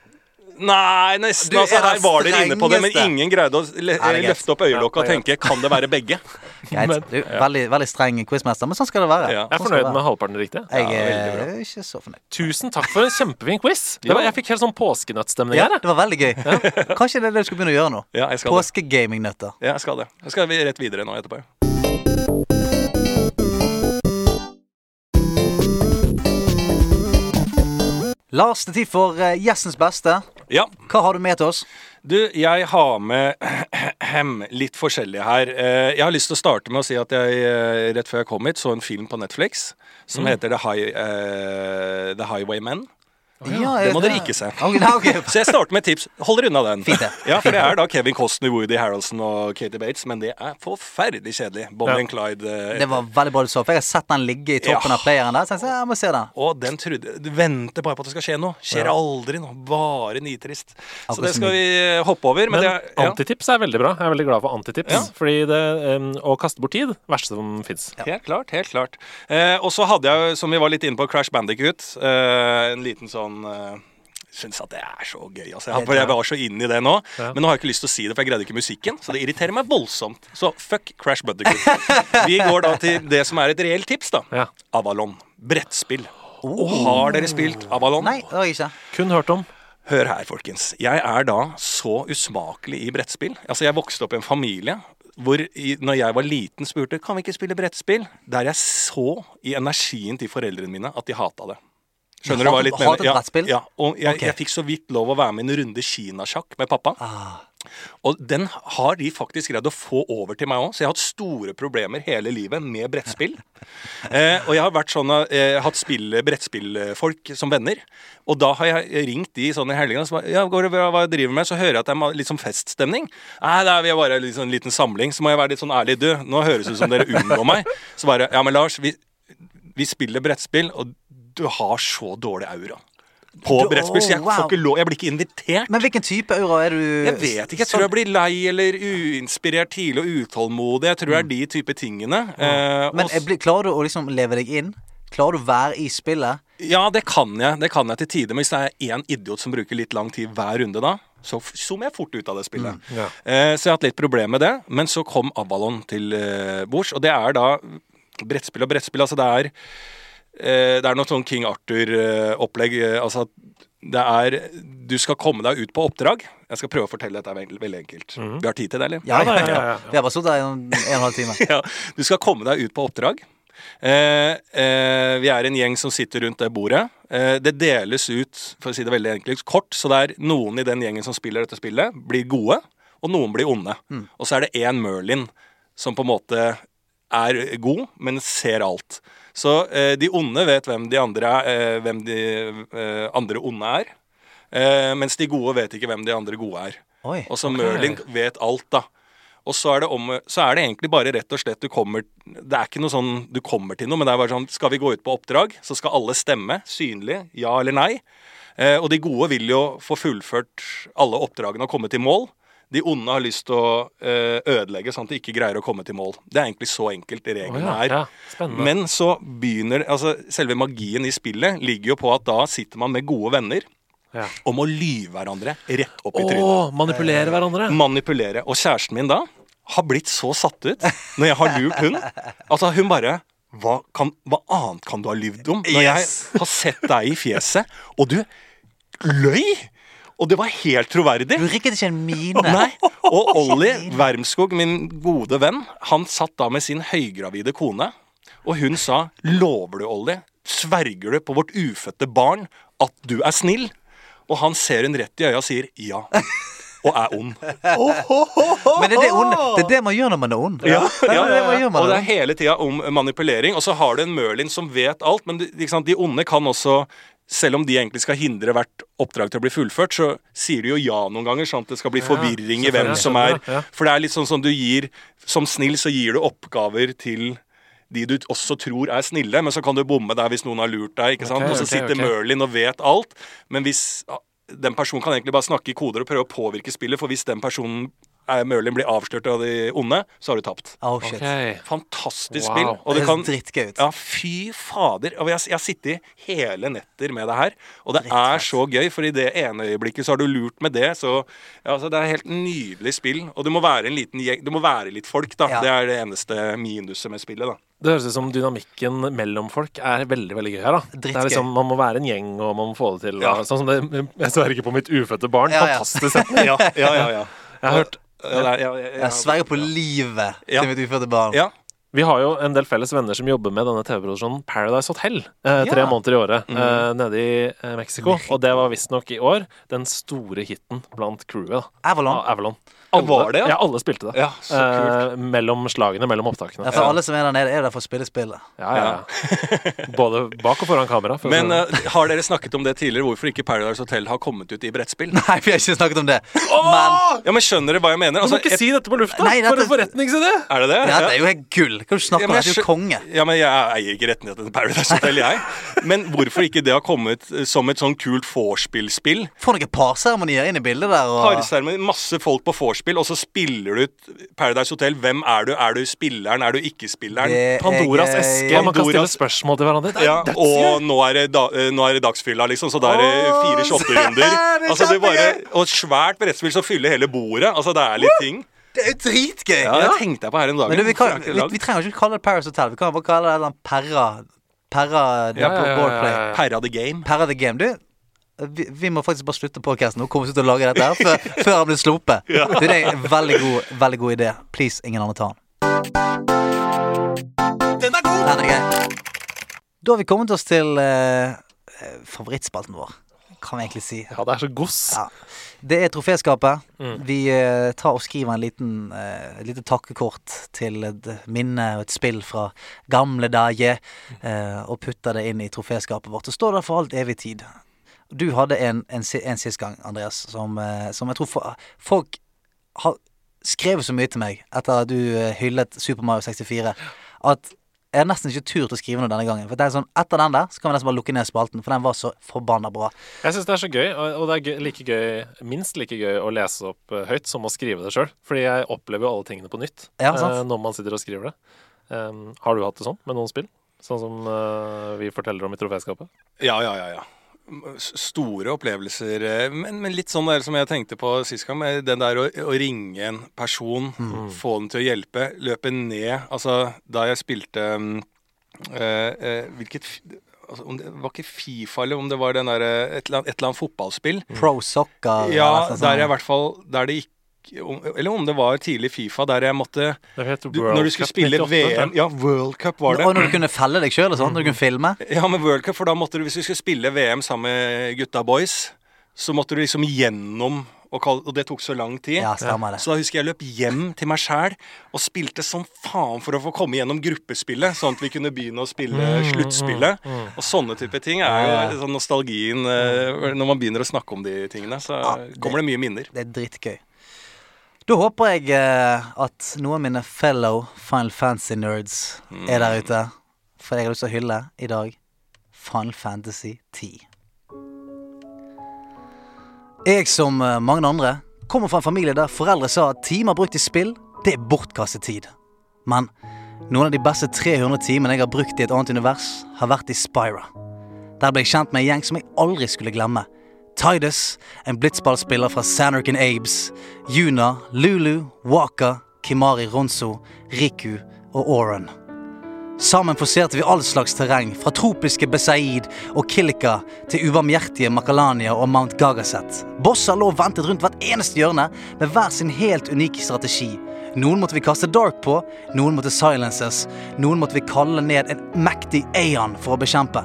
Nei, nesten. Du altså, er her var dere inne på det, men ingen greide å løfte opp øyelokket og tenke kan det være begge. Greit. Du, veldig, veldig streng quizmester, men sånn skal det være. Ja. Jeg er Sånn fornøyd med halvparten riktig. Jeg Ja, er ikke så fornøyd. Tusen takk for en kjempefin quiz. Det var, jeg fikk helt sånn påskenøttstemning Ja, her. det var veldig gøy. Kanskje det er det du skal begynne å gjøre nå. Ja, jeg skal. Påskegamingnøtter. Ja, jeg skal det. Jeg skal rett videre nå etterpå. Lars, det er tid for uh, gjestens beste. Ja. Hva har du med til oss? Du, jeg har med litt forskjellig her. Eh, Jeg har lyst til å starte med å si at jeg eh, rett før jeg kom hit, så en film på Netflix som heter The, High, uh, The Highwaymen. Ja, Det må dere ikke se. Okay, nei, okay. Så jeg starter med et tips. Hold dere unna den. Fint det. Ja, For det er da Kevin Costner, Woody Harrelson og Katie Bates, men det er forferdelig kjedelig. Bonnie Ja. and Clyde. eh, Det var veldig bra du så, for jeg har sett den ligge i toppen Ja. av playeren der. Så jeg sa, jeg må se den. Og den trodde Du venter bare på at det skal skje noe. Skjer aldri noe. Bare nitrist. Så det skal vi eh, hoppe over. Men, Men er, ja, antitips er veldig bra. Jeg er veldig glad for antitips. Ja. Fordi det um, å kaste bort tid verste som fins. helt klart. helt klart eh, Og så hadde jeg, som vi var litt inne på, Crash Bandicoot. Eh, en liten sånn eh, Syns at det er så gøy. Altså. Jeg, jeg var så inne i det nå. Ja. Men nå har jeg ikke lyst til å si det, for jeg greide ikke musikken. Så det irriterer meg voldsomt. Så fuck Crash Buttercup Vi går da til det som er et reelt tips, da. Ja. Avalon. Brettspill. Har dere spilt Avalon? Nei, det har jeg ikke. Kun hørt om. Hør her, folkens. Jeg er da så usmakelig i brettspill. Altså, jeg vokste opp i en familie hvor når jeg var liten spurte kan vi ikke spille brettspill, der jeg så i energien til foreldrene mine at de hata det. Skjønner du hva jeg litt mener? brettspill? Ja, og jeg, okay. jeg fikk så vidt lov å være med i en runde kinasjakk med pappa. Ah. Og den har de faktisk greid å få over til meg òg, så jeg har hatt store problemer hele livet med brettspill. Eh, og jeg har vært sånn, eh, hatt spill, brettspillfolk som venner. Og da har jeg ringt de sånn i helgene og ja, går det bra, hva jeg driver med? Så hører jeg at det er litt sånn feststemning. Nei, det er vi bare liksom en liten samling. Så må jeg være litt sånn ærlig. Du, nå høres det ut som dere unngår meg. Så bare Ja, men Lars, vi, vi spiller brettspill, og du har så dårlig aura. På brettspill, så jeg, wow. får ikke lov, jeg blir ikke invitert. Men hvilken type aura er du Jeg vet ikke. Jeg tror jeg blir lei eller uinspirert tidlig og utålmodig. Jeg tror det er de type tingene. Eh, Men blir, klarer du å liksom leve deg inn? Klarer du å være i spillet? Ja, det kan jeg. Det kan jeg til tider. Men hvis det er én idiot som bruker litt lang tid hver runde da, så zoomer jeg fort ut av det spillet. Ja. Eh, så jeg har hatt litt problemer med det. Men så kom Avalon til eh, bords, og det er da brettspill og brettspill. Altså det er Det er noe sånn King Arthur-opplegg. Eh, altså det er Du skal komme deg ut på oppdrag. Jeg skal prøve å fortelle dette er veldig, veldig enkelt. Vi har tid til det, eller? Ja, ja, ja, ja. ja, ja. Vi har bare sittet her i en, en og en halv time. ja, du skal komme deg ut på oppdrag. Eh, eh, vi er en gjeng som sitter rundt det bordet. Eh, det deles ut for å si det veldig enkelt, kort, så det er noen i den gjengen som spiller dette spillet, blir gode, og noen blir onde. Og så er det én Merlin som på en måte er god, men ser alt. Så eh, de onde vet hvem de andre, eh, hvem de eh, andre onde er. Eh, mens de gode vet ikke hvem de andre gode er. Oi. Og så Merlin vet alt, da. Og så er, det om, så er det egentlig bare rett og slett du kommer Det er ikke noe sånn du kommer til noe, men det er bare sånn Skal vi gå ut på oppdrag, så skal alle stemme synlig, ja eller nei. Eh, og de gode vil jo få fullført alle oppdragene og komme til mål. De onde har lyst til å eh, ødelegge sånn at de ikke greier å komme til mål. Det er egentlig så enkelt reglene ja, er. ja, spennende. Men så begynner Altså, selve magien i spillet ligger jo på at da sitter man med gode venner Ja. Om å lyve hverandre rett opp i trynet trynet. manipulere hverandre. Manipulere. Og kjæresten min da har blitt så satt ut når jeg har lurt hun. Altså, hun bare hva, kan, hva annet kan du ha lyvd om? Når Yes. jeg har sett deg i fjeset, og du løy! Og det var helt troverdig. Du rikket ikke en mine. Nei. Og Olli Wermskog, min gode venn, han satt da med sin høygravide kone. Og hun sa 'Lover du, Olli, sverger du på vårt ufødte barn at du er snill?' Og han ser hun rett i øya og sier 'ja'. Og er ond. Men det er det, ond, det er det man gjør når man er ond. Ja, Det er det man Og det er er hele tida om manipulering. Og så har du en Merlin som vet alt, men de, de onde kan også selv om de egentlig skal hindre hvert oppdrag til å bli fullført, så sier de jo ja noen ganger, sånn at det skal bli forvirring i hvem som er For det er litt sånn som du gir Som snill så gir du oppgaver til de du også tror er snille, men så kan du bomme der hvis noen har lurt deg. ikke sant? Okay, og så sitter okay. Merlin og vet alt, men hvis den personen kan egentlig bare snakke i koder og prøve å påvirke spillet, for hvis den personen er Merlin blir avslørt av de onde, så har du tapt. Oh, shit. Okay. Fantastisk Wow. spill. Og det kan drittgøy ut. Ja, fy fader. Jeg, jeg har sittet hele netter med det her, og det er så gøy, for i det ene øyeblikket så har du lurt med det, så ja, altså, Det er helt nydelig spill. Og det må være en liten gjeng Det må være litt folk, da. Ja. Det er det eneste minuset med spillet, da. Det høres ut som dynamikken mellom folk er veldig veldig gøy her. da Det er liksom, Man må være en gjeng, og man må få det til. Ja. Sånn som det Jeg sverger på mitt ufødte barn. Ja, ja. Fantastisk setning. Ja, ja, ja. ja. Jeg har hørt Ja, det er- ja, ja, ja, Jeg sverger på livet Ja. til mitt ufødte barn. Ja. Vi har jo en del felles venner som jobber med denne TV-produksjonen Paradise Hotel. Eh, tre Ja. måneder i året Mm. eh, nede i eh, Mexico. Og det var visstnok i år den store hiten blant crewet. Avalon. av Avalon. Ja, var det, ja? ja? Alle spilte det. Ja, så kult. Eh, mellom slagene, mellom opptakene. Ja, for alle som er der nede, er der for å spille spillet. Ja, ja, ja. Både bak og foran kamera. for Men eh, har dere snakket om det tidligere, hvorfor ikke Paradise Hotel har kommet ut i brettspill? Nei, vi har ikke snakket om det. Men Ja, men Skjønner dere hva jeg mener? du må Altså, ikke et- si dette på lufta! Nei, For en forretningsidé! er det det? ja, det er jo helt gull. Hva du snakker Ja, om? men Det er jeg jo konge. Ja, men Jeg eier ikke rettighetene til Paradise Hotel, jeg. Men hvorfor ikke det har kommet eh, som et sånn kult vorspiel-spill? Får noen parseremonier inn i bildet der. Og... Parseremoni, masse folk på vorspiel, og så spiller du ut Paradise Hotel. Hvem er du? Er du spilleren? Er du ikke-spilleren? Er Pandoras gøy. eske. Man kan stille spørsmål til hverandre. Det er Ja, og nå er, det da, eh, nå er det dagsfylla, liksom, så da er det fire shotterunder. Det er Altså, det bare, og et svært brettspill som fyller hele bordet. Altså, det er litt ting. Det er jo dritgøy! Ja, det tenkte jeg på her en dag. Men du, vi, kan, vi, vi trenger ikke kalle det Paris Hotel. Vi kan bare kalle det Perra Perra Ja, ja, ja, ja, ja. Perra the Game. Perra the Game. Du, vi, vi må faktisk bare slutte podkasten og komme oss ut og lage dette her før, før han blir sluppet. Ja. det er en veldig god, veldig god idé. Please, ingen andre ta den. Den er god! Den er grei. Da har vi kommet oss til eh, favorittspalten vår, kan vi egentlig si. Ja, det er så gods. Ja. Det er troféskapet. Mm. Vi eh, tar og skriver en liten, eh, lite takkekort til et minne og et spill fra gamle dager, eh, og putter det inn i troféskapet vårt. Og står der for alt evig tid. Du hadde en, en, en sist gang, Andreas, som, eh, som jeg tror for, folk har skrevet så mye til meg etter at du eh, hyllet Super Mario 64, at jeg har nesten ikke turt å skrive noe denne gangen. For det er sånn, Etter den der så kan vi nesten bare lukke ned spalten, for den var så forbanna bra. Jeg syns det er så gøy, og det er gøy, like gøy, minst like gøy å lese opp eh, høyt som å skrive det sjøl. Fordi jeg opplever jo alle tingene på nytt Ja, sant. når man sitter og skriver det. Um, har du hatt det sånn med noen spill? Sånn som uh, vi forteller om i troféskapet? Ja, ja, ja. ja. Store opplevelser. eh, Men, men litt sånn der som jeg tenkte på sist gang. Den der å, å ringe en person, få den til å hjelpe, løpe ned Altså, da jeg spilte øh, eh, Hvilket altså, det var ikke Fifa, eller om det var den der, et, eller annet, et eller annet fotballspill. Pro soccer Ja, sånt. der jeg i hvert fall Der det ikke Eller om det var tidlig Fifa, der jeg måtte du, Når du skulle Cup spille 98, VM Ja, World Cup var det. Og når du kunne felle deg sjøl og sånn, når du kunne filme. Ja, med World Cup, for da måtte du, hvis du skulle spille VM sammen med gutta boys, så måtte du liksom gjennom og, kall- og det tok så lang tid. Ja, stemmer det. Så da husker jeg løp hjem til meg sjæl og spilte som faen for å få komme gjennom gruppespillet, sånn at vi kunne begynne å spille Mm, sluttspillet. Og sånne type ting er jo sånn nostalgien eh, Når man begynner å snakke om de tingene, så kommer det mye minner. Det er dritgøy. Da håper jeg eh, at noen av mine fellow Final Fantasy-nerds er der ute. For jeg har lyst til å hylle i dag Final Fantasy 10. Jeg, som eh, mange andre, kommer fra en familie der foreldre sa at timer brukt i spill, det er bortkastet tid. Men noen av de beste 300 timene jeg har brukt i et annet univers, har vært i Spira. Der ble jeg kjent med en gjeng som jeg aldri skulle glemme. Tidus, en blitzballspiller fra Sanark Abes, Yuna, Lulu, Waka, Kimari Ronso, Riku og Oran. Sammen forserte vi all slags terreng, fra tropiske Besaid og Kilika til ubarmhjertige Makalania og Mount Gagaset. Bosser lå ventet rundt hvert eneste hjørne med hver sin helt unike strategi. Noen måtte vi kaste dark på, noen måtte silences, noen måtte vi kalle ned en mektig Aeon for å bekjempe.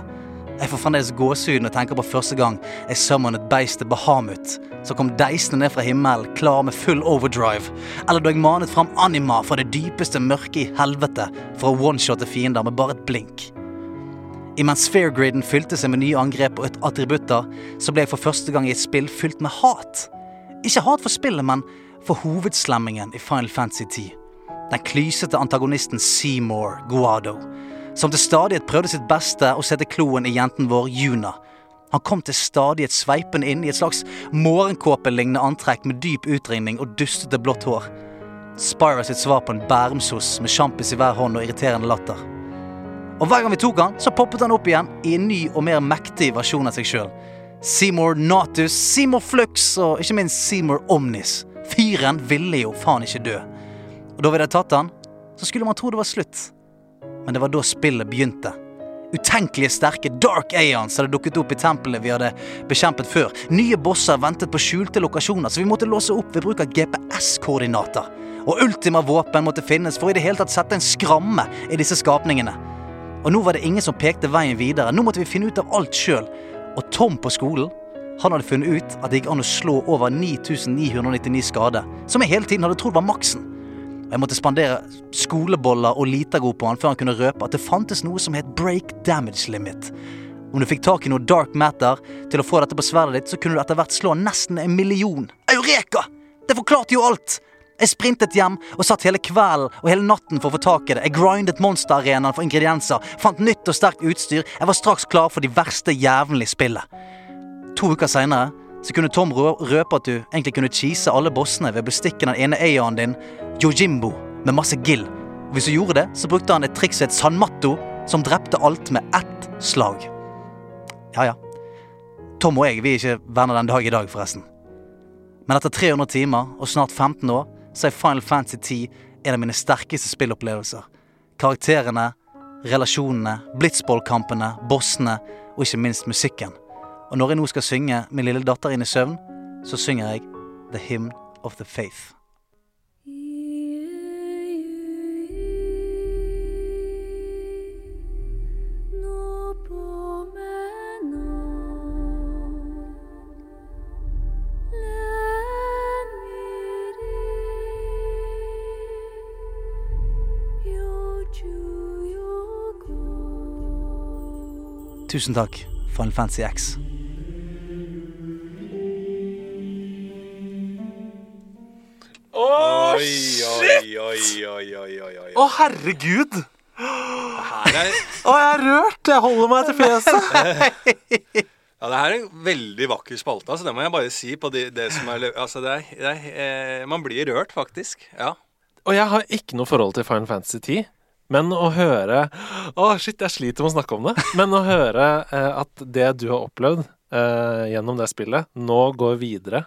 Jeg får fremdeles gåsehud når jeg tenker på første gang jeg summonet beistet Bahamut, som kom deisende ned fra himmelen, klar med full overdrive, eller da jeg manet fram Anima fra det dypeste mørket i helvete for å one-shotte fiender med bare et blink. Imens Fairgriden fylte seg med nye angrep og attributter, så ble jeg for første gang i et spill fylt med hat. Ikke hat for spillet, men for hovedslemmingen i Final Fantasy 10. Den klysete antagonisten Seymour Guado, som til stadighet prøvde sitt beste å sette kloen i jenten vår Juna. Han kom til stadighet sveipende inn i et slags morgenkåpelignende antrekk med dyp utringning og dustete blått hår. Spyra sitt svar på en bærumsos med sjampis i hver hånd og irriterende latter. Og hver gang vi tok han, så poppet han opp igjen i en ny og mer mektig versjon av seg sjøl. Seymour Natus, Seymour Flux og ikke minst Seymour Omnis. Fyren ville jo faen ikke dø. Og da vi hadde tatt han, så skulle man tro det var slutt. Men det var da spillet begynte. Utenkelige sterke Dark Aeons hadde dukket opp i tempelet vi hadde bekjempet før. Nye bosser ventet på skjulte lokasjoner, så vi måtte låse opp ved bruk av GPS-koordinater. Og ultima våpen måtte finnes for i det hele tatt sette en skramme i disse skapningene. Og nå var det ingen som pekte veien videre. Nå måtte vi finne ut av alt sjøl. Og Tom på skolen han hadde funnet ut at det gikk an å slå over 9999 skade, som jeg hele tiden hadde trodd var maksen. Jeg måtte spandere skoleboller og litago på han før han kunne røpe at det fantes noe som het break damage limit. Om du fikk tak i noe dark matter til å få dette på sverdet ditt, så kunne du etter hvert slå nesten en million. Eureka! Det forklarte jo alt! Jeg sprintet hjem og satt hele kvelden og hele natten for å få tak i det. Jeg grindet monsterarenaen for ingredienser, fant nytt og sterkt utstyr. Jeg var straks klar for de verste jævlene spillet. To uker seinere kunne Tom røpe at du egentlig kunne cheese alle bossene ved å bli bestikke den ene eieren din, Yojimbo, med masse gill. Og hvis du gjorde det, så brukte han et triks ved et sandmatto som drepte alt med ett slag. Ja ja. Tom og jeg vi er ikke venner den dag i dag, forresten. Men etter 300 timer og snart 15 år så er Final Fantasy 10 en av mine sterkeste spillopplevelser. Karakterene, relasjonene, blitzballkampene, bossene og ikke minst musikken. Og når jeg nå skal synge min lille datter inn i søvn, så synger jeg The Hymn of the Faith. Tusen takk, Final Fantasy X. Oi, oi, oi, oi, oi, oi, oi. Å, herregud! Her er, Å, jeg er rørt! Jeg holder meg til fjeset. ja, det her er en veldig vakker spalte. Altså, det må jeg bare si. på det, det som er, altså, det er, det er, eh, Man blir rørt, faktisk. Ja. Og jeg har ikke noe forhold til Final Fantasy 10. Men å høre Å, shit, jeg sliter med å snakke om det. Men å høre eh, at det du har opplevd eh, gjennom det spillet, nå går videre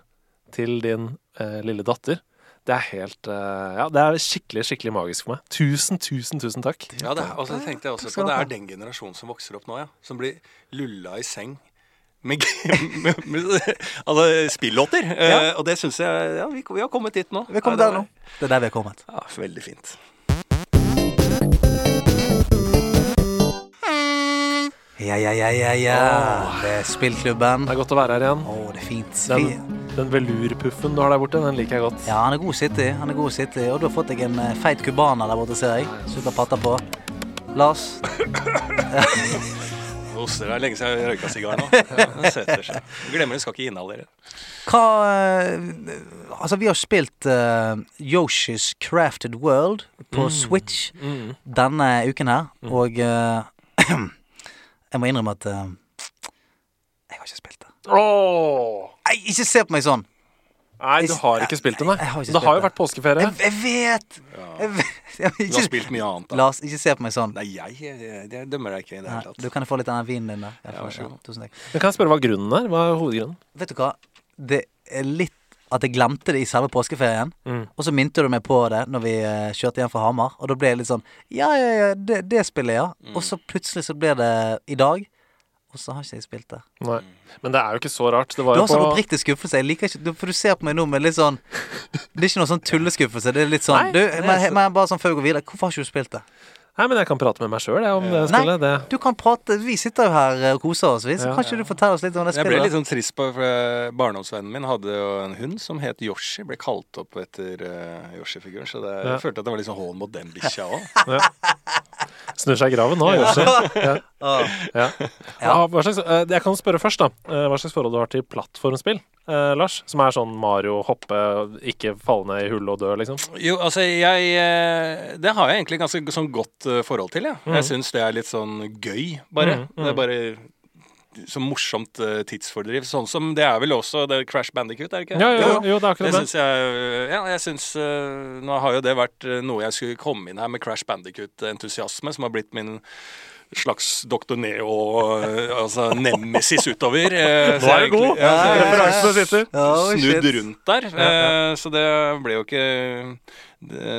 til din eh, lille datter, det er helt eh, Ja, det er skikkelig, skikkelig magisk for meg. Tusen, tusen, tusen takk. Ja, det, er- og så tenkte jeg også på Det er den generasjonen som vokser opp nå, ja. Som blir lulla i seng med, med, med, altså, spillåter. Ja. og det syns jeg Ja, vi, vi har kommet dit nå. Vi har kommet der det nå. Det er der vi har kommet. Ja, veldig fint. Ja, ja, ja, ja, ja. Det er spillklubben. Det er godt å være her igjen. Å, det er fint. Den, den velurpuffen du har der borte, den liker jeg godt. Ja, han er god å sitte i. Han er god å sitte i. Og du har fått deg en eh, feit cubaner der borte, ser jeg. Slutt kan patte på. Lars, Nå oster. Det er lenge siden jeg røyka sigar nå. Ja, det setter seg. Glemmer det, skal ikke inhalere. Hva eh, Altså, vi har spilt uh, Yoshi's Crafted World på Switch Mm. denne uken her, og eh, jeg må innrømme at uh, jeg har ikke spilt det. Oh. Nei, ikke se på meg sånn! Nei, du har ikke spilt det, nei. Jeg har ikke Det har jo det. vært påskeferie. Jeg, jeg vet! Jeg vet. Jeg, Du har spilt mye annet, da. Lars, ikke se på meg sånn. Nei, jeg, jeg, jeg dømmer deg ikke i det hele tatt. du kan få litt av den vinen din der. Ja, tusen takk. Men kan jeg spørre hva grunnen er? Hva er hovedgrunnen? Vet du hva? Det er litt at jeg glemte det i selve påskeferien. Mm. Og så minte du meg på det når vi uh, kjørte hjem fra Hamar. Og da ble jeg litt sånn Ja, ja, ja, det, det spiller jeg, ja. Mm. Og så plutselig så ble det i dag. Og så har ikke jeg spilt det. Nei. Men det er jo ikke så rart. Det var Du jo har sånn oppriktig skuffelse. Jeg liker ikke For du ser på meg nå med litt sånn Det er ikke noe sånn tulleskuffelse. Det er litt sånn Nei, du, men, så- men bare sånn før vi går videre, hvorfor har ikke du spilt det? Nei, men jeg kan prate med meg sjøl om det Nei. spillet. Det. Du kan prate Vi sitter jo her eh, og koser oss, vi. Så Ja. kan ikke du fortelle oss litt om det Jeg ble litt sånn trist på, for eh, barndomsvennen min hadde jo en hund som het Yoshi. Ble kalt opp etter uh, Yoshi-figuren, så det, Ja. jeg følte at det var litt sånn hån mot den bikkja òg. Snur seg i graven nå, Yoshi. Ja. Ja. Ja. Ah, Hva slags, eh, jeg kan spørre først, da. Eh, Hva slags forhold du har til plattformspill, eh, Lars? Som er sånn Mario hoppe, ikke falle ned i hullet og dø, liksom? Jo, altså jeg Det har jeg egentlig ganske sånn godt forhold til, jeg. Mhm. Jeg syns det er litt sånn gøy, bare. Mhm, Det er bare så morsomt eh, tidsfordriv. Sånn som det er vel også det er Crash Bandicoot, er det ikke? Ja, jo, Jo. jo, det er akkurat det. Synes jeg Ja, jeg syns eh, Nå har jo det vært eh, noe jeg skulle komme inn her med Crash Bandicoot-entusiasme, som har blitt min slags Dr. Neo, eh, altså nemesis utover. eh, så Nå er du god! ja, så jeg- Referansene sitter. Oh, snudd shit. rundt der. Ja, ja. eh, Så det ble jo ikke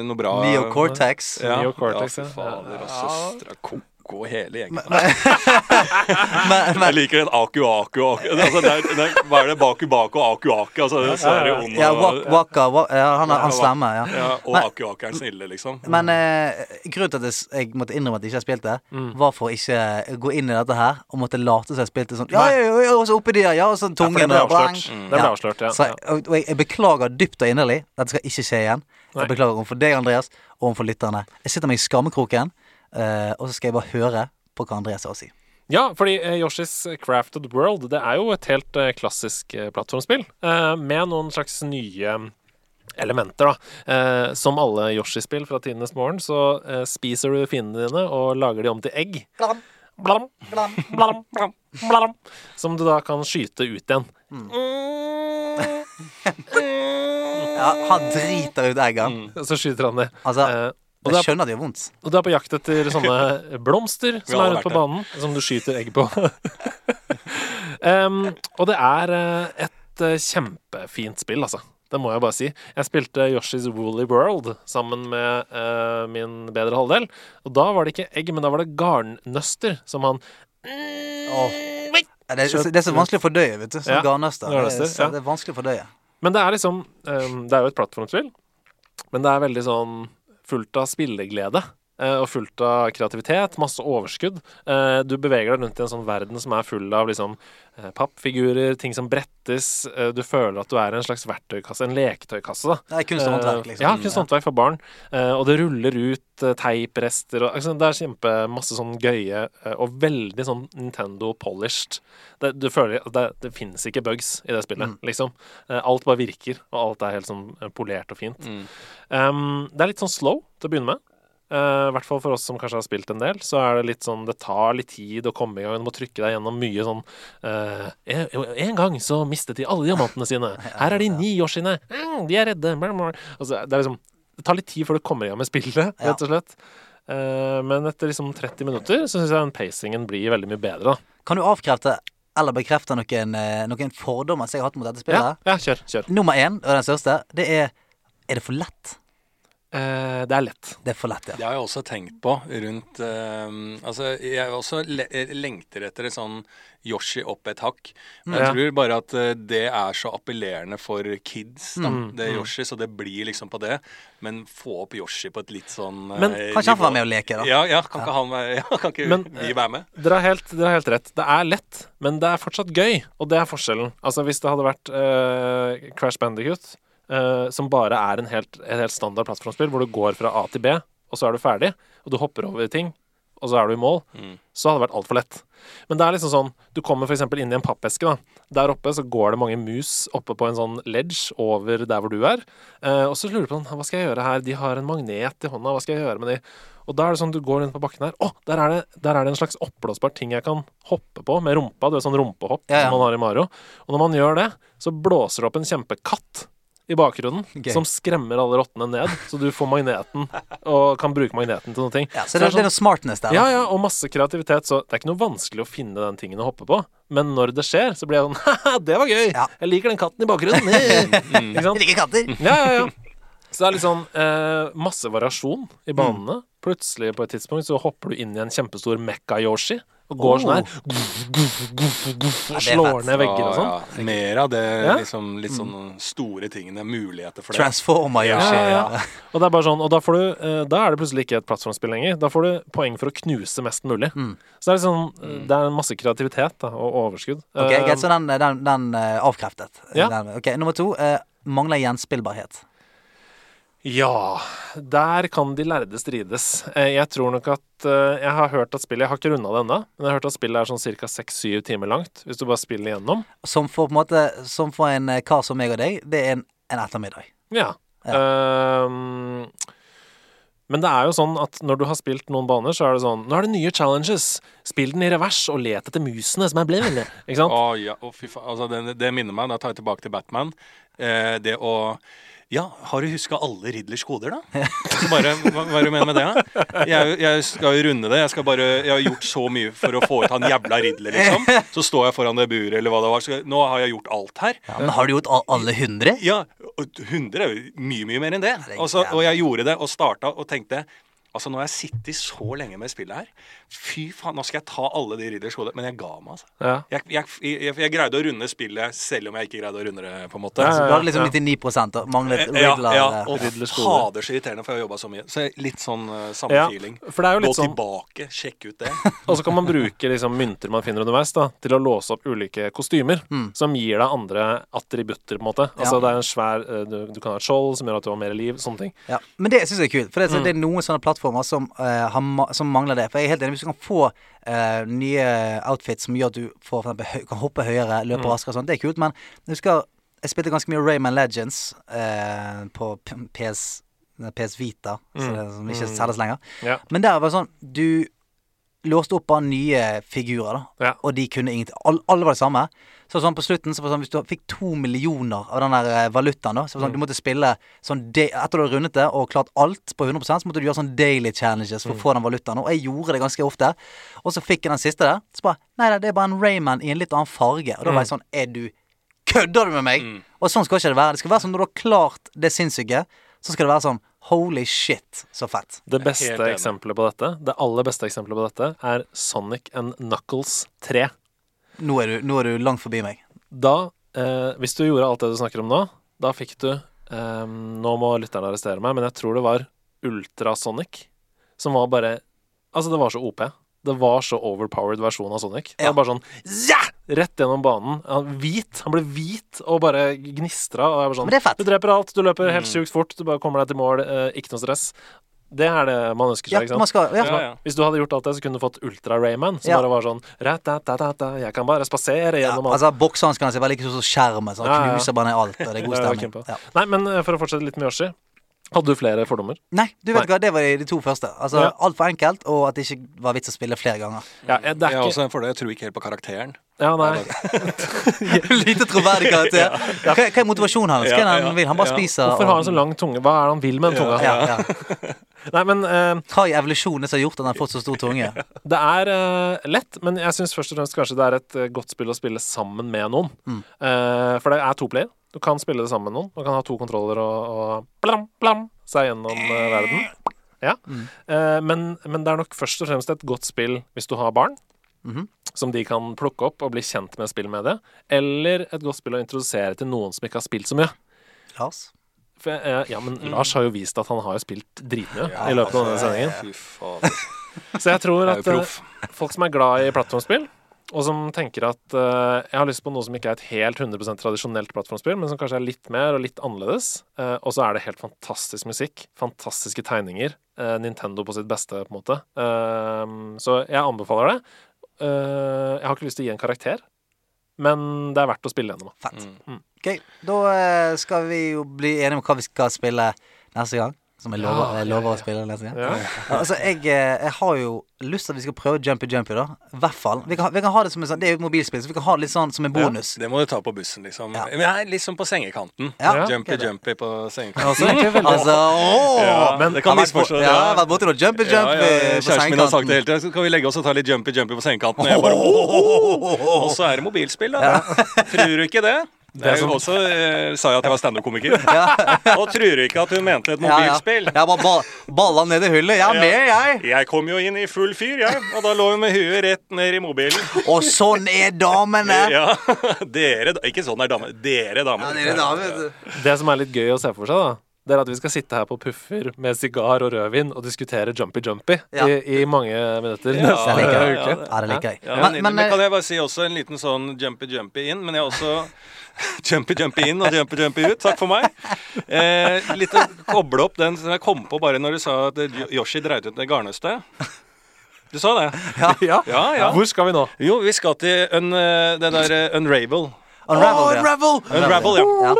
noe bra Neocortex. Ja, Neocortex, ja, ja. fader. Og Ja. og hele gjengen. Men, Jeg men liker den Aku Aku Aku altså, det er, det er, Hva er det? Baku Baku Aku Aku? Altså, ja. Ond Ja, og Wak- Waka wa- ja, han, han stemmer, ja. ja, Og Men- Aku Aku er den snille, liksom. Men eh, grunnen til at jeg, måtte innrømme at jeg ikke har spilt det, Mm. var for å ikke gå inn i dette her og måtte late som jeg spilte sånn Ja, ja, ja, ja, og så oppi der, ja, og sånn Ja, det tungen. Mm. Det ble Ja. avslørt, ja. Så jeg, og og jeg, jeg beklager dypt og inderlig. Dette skal ikke skje igjen. Jeg beklager overfor deg, Andreas, og overfor lytterne. Jeg sitter meg i skammekroken, eh, og så skal jeg bare høre på hva Andreas har å si. Ja, fordi eh, Yoshi's Crafted World Det er jo et helt eh, klassisk eh, plattformspill eh, med noen slags nye elementer, da. Eh, som alle Yoshi-spill fra tidenes morgen, så eh, spiser du fiendene dine og lager de om til egg. Blam, Blam, blam. blam, blam, blam, som du da kan skyte ut igjen. Ja, han driter ut egga. Så skyter han det. Altså, Eh, og, jeg er, skjønner det gjør vondt. og du er på jakt etter sånne blomster som er ute på banen, som du skyter egg på. um, og det er eh, et eh, kjempefint spill, altså. Det må jeg bare si. Jeg spilte Yoshi's Woolly World sammen med uh, min bedre halvdel. Og da var det ikke egg, men da var det garnnøster som han oh. Det, er- det er så vanskelig å fordøye, vet du. Som Ja, garnnøster. Det, er så- det er vanskelig å fordøye. Men det er liksom um, Det er jo et plattformspill, men det er veldig sånn fullt av spilleglede. Eh, Og fullt av kreativitet, masse overskudd. Eh, Du beveger deg rundt i en sånn verden som er full av liksom eh, pappfigurer, ting som brettes. Du føler at du er en slags verktøykasse, en leketøykasse. Det er kunst og håndverk, liksom. Ja, kunst og håndverk for barn. Og det ruller ut teiprester og altså, Det er kjempemasse sånn gøye og veldig sånn Nintendo-polished. Det, du føler at det, det fins ikke bugs i det spillet, Mm. liksom. Alt bare virker, og alt er helt sånn polert og fint. Mm. Um, det er litt sånn slow til å begynne med. Eh, I hvert fall for oss som kanskje har spilt en del, så er det litt sånn Det tar litt tid å komme i gang. Du må trykke deg gjennom mye sånn uh, en, gang så mistet de alle diamantene sine. Her er de ni Yoshiene. Mm, de er redde. Altså, det er liksom Det tar litt tid før du kommer i gang med spillet, rett og slett. Uh, men etter liksom 30 minutter så syns jeg den pacingen blir veldig mye bedre. da. Kan du avkrefte eller bekrefte noen, noen fordommer som jeg har hatt mot dette spillet? Ja, ja, kjør. kjør. Nummer én, og den største, det er Er det for lett? Eh, det er lett. Det er for lett, ja. Det har jeg også tenkt på rundt uh, Altså, jeg også le lengter etter et sånn Yoshi opp et hakk. Men jeg Ja. tror bare at eh, det er så appellerende for kids, da, Mm, det er Yoshi, så det blir liksom på det. Men få opp Yoshi på et litt sånn eh, Men Kanskje han får nivå. være med og leke, da. Ja, ja, kan ikke han være ja, Kan ikke Men, vi være med? Dere har, helt, dere har helt rett. Det er lett, men det er fortsatt gøy. Og det er forskjellen. Altså Hvis det hadde vært uh, Crash Bandicoot, eh, som bare er en helt, en helt standard plattformspill, hvor du går fra A til B, og så er du ferdig, og du hopper over ting, og så er du i mål, Mm. så hadde det vært altfor lett. Men det er liksom sånn Du kommer f.eks. inn i en pappeske. da Der oppe så går det mange mus oppe på en sånn ledge over der hvor du er. Eh, og så lurer du på sånn, hva skal jeg gjøre her? De har en magnet i hånda, hva skal jeg gjøre med de? Og da er det sånn, du går rundt på bakken her. Å, der er det, der er det en slags oppblåsbar ting jeg kan hoppe på med rumpa. Du vet sånn rumpehopp Ja, ja. som man har i Mario. Og når man gjør det, så blåser det opp en kjempekatt i bakgrunnen okay. som skremmer alle rottene ned, så du får magneten og kan bruke magneten til noen ting. Ja, så det, det er noe smartness der. da. Ja, ja, og masse kreativitet, så det er ikke noe vanskelig å finne den tingen å hoppe på. Men når det skjer, så blir jeg sånn Haha, det var gøy! Ja. Jeg liker den katten i bakgrunnen. ikke sant? Jeg liker katter. Ja, ja, ja. Så det er litt sånn eh, masse variasjon i banene. Plutselig på et tidspunkt så hopper du inn i en kjempestor Mekka-Yoshi og går sånn her og slår ned vegger og sånn. Mer av det Ja. liksom, litt sånn store tingene, muligheter for det. Transformer Ja, Ja, Ja, ja. Og det er bare sånn, og da, får du, eh, da er det plutselig ikke et plattformspill lenger. Da får du poeng for å knuse mest mulig. Mm. Så det er, sånn, eh, det er masse kreativitet da, og overskudd. Ok, Eh, greit, så den, den, den avkreftet. Ja. Den, ok, Nummer to. mangler gjenspillbarhet. Ja, der kan de lærde strides. Eh, Jeg tror nok at eh, Jeg har hørt at spillet Jeg har ikke runda det ennå, men jeg har hørt at spillet er sånn ca. 6-7 timer langt. Hvis du bare spiller igjennom. Som for, på en måte, som for en eh, kar som meg og deg, det er en, en ettermiddag. Ja. Ehm, men det er jo sånn at når du har spilt noen baner, så er det sånn Nå er det nye challenges. Spill den i revers og let etter musene som er blinde. Ikke sant? Å ja, oh, fy faen. Altså, det, det minner meg, da tar jeg tilbake til Batman. Eh, det å Ja, har du huska alle Riddlers koder, da? Så bare, hva, hva du mener med det? da? Jeg, jeg skal jo runde det. Jeg skal bare Jeg har gjort så mye for å få ut han jævla Riddler, liksom. Så står jeg foran det buret, eller hva det var. Så nå har jeg gjort alt her. Ja, men har du gjort alle hundre? Ja, 100 er jo mye, mye mer enn det. Og, så, og jeg gjorde det og starta og tenkte Altså, nå har jeg sittet så lenge med spillet her. Fy faen, nå skal jeg ta alle de Ridders hodet. Men jeg ga meg, altså. Ja. Jeg, jeg, jeg, jeg greide å runde spillet selv om jeg ikke greide å runde det, på en måte. Ja, Så ja, du hadde liksom 99 og manglet Ja, Riddler. ja, eh, og fader så irriterende, for jeg har jobba så mye. Så litt sånn uh, samme Ja, feeling. for det er jo Gå sånn tilbake, sjekk ut det. Og så kan man bruke liksom mynter man finner underveis, da, til å låse opp ulike kostymer. Som gir deg andre attributter, på en måte. Altså Ja. det er en svær eh, du, du kan ha et skjold som gjør at du har mer liv. Sånne ting. Ja, men det syns jeg er kult. For det, Mm. er- det er noen sånne plattformer som, uh, har, som mangler det. For jeg er helt enig, Hvis du kan få uh, nye outfits som gjør at du får, eksempel, kan hoppe høyere, løpe Mm. raskere og sånn, det er kult. Men jeg husker jeg spilte ganske mye Rayman Legends uh, på PS, PS Vita, så det, som ikke selges lenger. Mm. Ja. Men der var det sånn Du låste opp bare nye figurer, da. Ja. Og de kunne ingenting. Alle, alle var det samme. Så sånn på slutten så var det sånn, Hvis du fikk to millioner av den der eh, valutaen, da Så var det sånn, du måtte spille sånn Etter du hadde rundet det og klart alt på 100% så måtte du gjøre sånn daily challenges for å få den valutaen. Og jeg gjorde det ganske ofte. Og så fikk jeg den siste der. Så bare Nei da, det er bare en Rayman i en litt annen farge. Og da var jeg sånn Er du Kødder du med meg? Og sånn skal ikke det være. Det skal være sånn når du har klart det sinnssyke, så skal det være sånn Holy shit, så fett. Det beste eksempelet på dette, det aller beste eksempelet på dette, er Sonic and Knuckles 3. Nå er du, nå er du langt forbi meg. Da, eh, hvis du gjorde alt det du snakker om nå, da fikk du eh, Nå må lytterne arrestere meg, men jeg tror det var Ultrasonic, som var bare Altså, det var så OP. Det var så overpowered versjon av Sonic. Det Ja. var bare sånn ja! Rett gjennom banen. Han, hvit. Han ble hvit og bare gnistra. Og jeg var sånn Men det er fett. Du dreper alt. Du løper helt sjukt fort. Du bare kommer deg til mål. Eh, ikke noe stress. Det er det man ønsker Ja, seg. ikke sant? man skal, ja. Ja, ja. Hvis du hadde gjort alt det, så kunne du fått Ultra Rayman, som Ja. bare var sånn «Rat-tat-tat-tat, Jeg kan bare spasere Ja, gjennom alt. altså Boksehanskene ser veldig ikke ut som skjermen. Så han Ja, ja. knuser bare ned alt. Og det er god Det er stemning. keen. Ja. Nei, men eh, for å fortsette litt med Yoshi. Hadde du flere fordommer? Nei, du vet Nei. hva, det var de, to første. Altså Ja. Altfor enkelt, og at det ikke var vits å spille flere ganger. Ja, jeg- det er Jeg har også en fordel. Jeg tror ikke helt på karakteren. Ja, nei. Lite troverdig karakter. Hva, hva er motivasjonen hans? Hva er det han vil? Han bare spiser Hvorfor har han så lang tunge? Hva er det han vil med den tunga? ja, ja. Nei, men uh, Hva i evolusjonen som har gjort at han har fått så stor tunge? det er uh, lett. Men jeg syns først og fremst kanskje det er et eh, godt spill å spille sammen med noen. Mm. Uh, for det er to player. Du kan spille det sammen med noen. Du kan ha to kontroller og, og blam, blam seg gjennom eh, verden. Ja. Mm. Eh, men, men det er nok først og fremst et godt spill hvis du har barn. Mhm. Som de kan plukke opp og bli kjent med spill med det. Eller et godt spill å introdusere til noen som ikke har spilt så mye. Lars? For, eh, ja, men Lars har jo vist at han har jo spilt dritmye i løpet av denne sendingen. Fy faen. Så jeg tror at eh, folk som er glad i plattformspill, og som tenker at uh, jeg har lyst på noe som ikke er et helt 100% tradisjonelt plattformspill, men som kanskje er litt mer og litt annerledes, Uh, og så er det helt fantastisk musikk, fantastiske tegninger, Uh, Nintendo på sitt beste, på en måte. Så jeg anbefaler det. Jeg har ikke lyst til å gi en karakter, men det er verdt å spille gjennom. Fett. Mm. Ok, da eh, skal vi jo bli enige om hva vi skal spille neste gang. Som jeg lover, Ja, jeg lover å spille neste gang. Ja. Altså, jeg, eh, jeg har jo lyst til at vi skal prøve Jumpy Jumpy, da. I hvert fall. Vi kan, vi kan ha det som en sånn Det er jo et mobilspill, så vi kan ha det litt sånn som en bonus. Det må du ta på bussen, liksom. Ja. Men jeg er liksom på sengekanten. Ja, jumpy, jumpy på sengekanten. Altså, altså åh! Ja, men- det kan vi misforstås. Ja, jeg har vært borti noe Jumpy Jumpy på på Kjæresten min har sagt det sengekanten. hele tiden. Så kan vi legge oss og ta litt jumpy jumpy på sengekanten. Og jeg bare «Åh!» Og så er det mobilspill, da. Tror du ikke det? Det er jo også eh, sa jeg at jeg var standup-komiker. Og tror du ikke at hun mente et Ja, ja. mobilspill? Jeg bare ba balla ned i hullet. Jeg er med, jeg. Jeg kom jo inn i full fyr, jeg. Og da lå hun med huet rett ned i mobilen. Og sånn er damene. Ja, dere Ikke sånn er damene. Dere damer. Ja, dere damer, vet. Det som er litt gøy å se for seg, da, det er at vi skal sitte her på puffer med sigar og rødvin og diskutere Jumpy Jumpy Ja. i, i mange minutter Ja, det er like gøy. Ja, det liker jeg. Ja, Men, men, men, men kan eh, jeg bare si også en liten sånn jumpy jumpy inn, men jeg har også Jumpy jumpy inn og jumpy jumpy ut. Takk for meg. Eh, litt å koble opp den som jeg kom på bare når du sa at Yoshi dreit ut det garnnøstet. Du sa det? Ja. Ja, ja. Hvor skal vi nå? Jo, vi skal til un, eh, det der eh, Unravel. Unravel, ja. Unravel! Unravel, ja. Ja.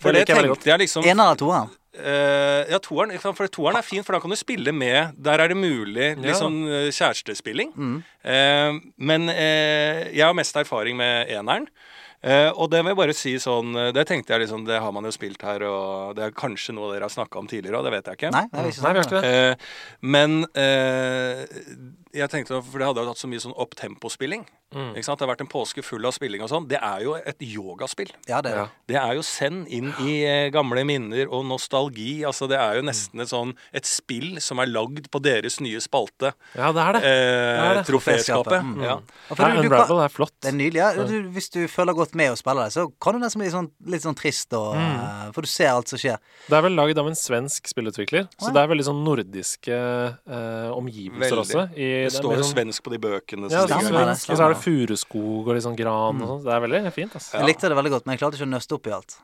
For Det tenkte jeg liksom En eller toeren? Eh, ja, toeren, for toeren er fin, for da kan du spille med Der er det mulig litt Ja. sånn kjærestespilling. kjærestespilling. Uh, men uh, jeg har mest erfaring med eneren. Eh, og det vil jeg bare si sånn eh, Det tenkte jeg liksom Det har man jo spilt her, og det er kanskje noe dere har snakka om tidligere, og det vet jeg ikke. Nei, det er ikke Nei, sånn. ikke. Eh, men eh, jeg tenkte, for det hadde jo hatt så mye sånn opptempospilling. Mm. Ikke sant? Det har vært en påske full av spilling og sånn. Det er jo et yogaspill. Ja, det er Ja. det. Er jo send inn i eh, gamle minner og nostalgi. Altså, det er jo nesten et sånn et spill som er lagd på deres nye spalte. Ja, det er det. Eh, er det. Troféskapet. Mm. Ja. Ja, du, du kan, er flott. det er nydelig. Ja. Du, hvis du føler godt med å spille det, så kan du nesten bli sånn, litt sånn trist, og, mm. for du ser alt som skjer. Det er vel lagd av en svensk spillutvikler, så det er veldig sånn nordiske eh, omgivelser Veldig. også. I, Det er står jo sånn- svensk på de bøkene. Ja, svensk, og så er det furuskog og litt sånn gran og sånn. Det er veldig fint, altså. Ja. Jeg likte det veldig godt, men jeg klarte ikke å nøste opp i alt.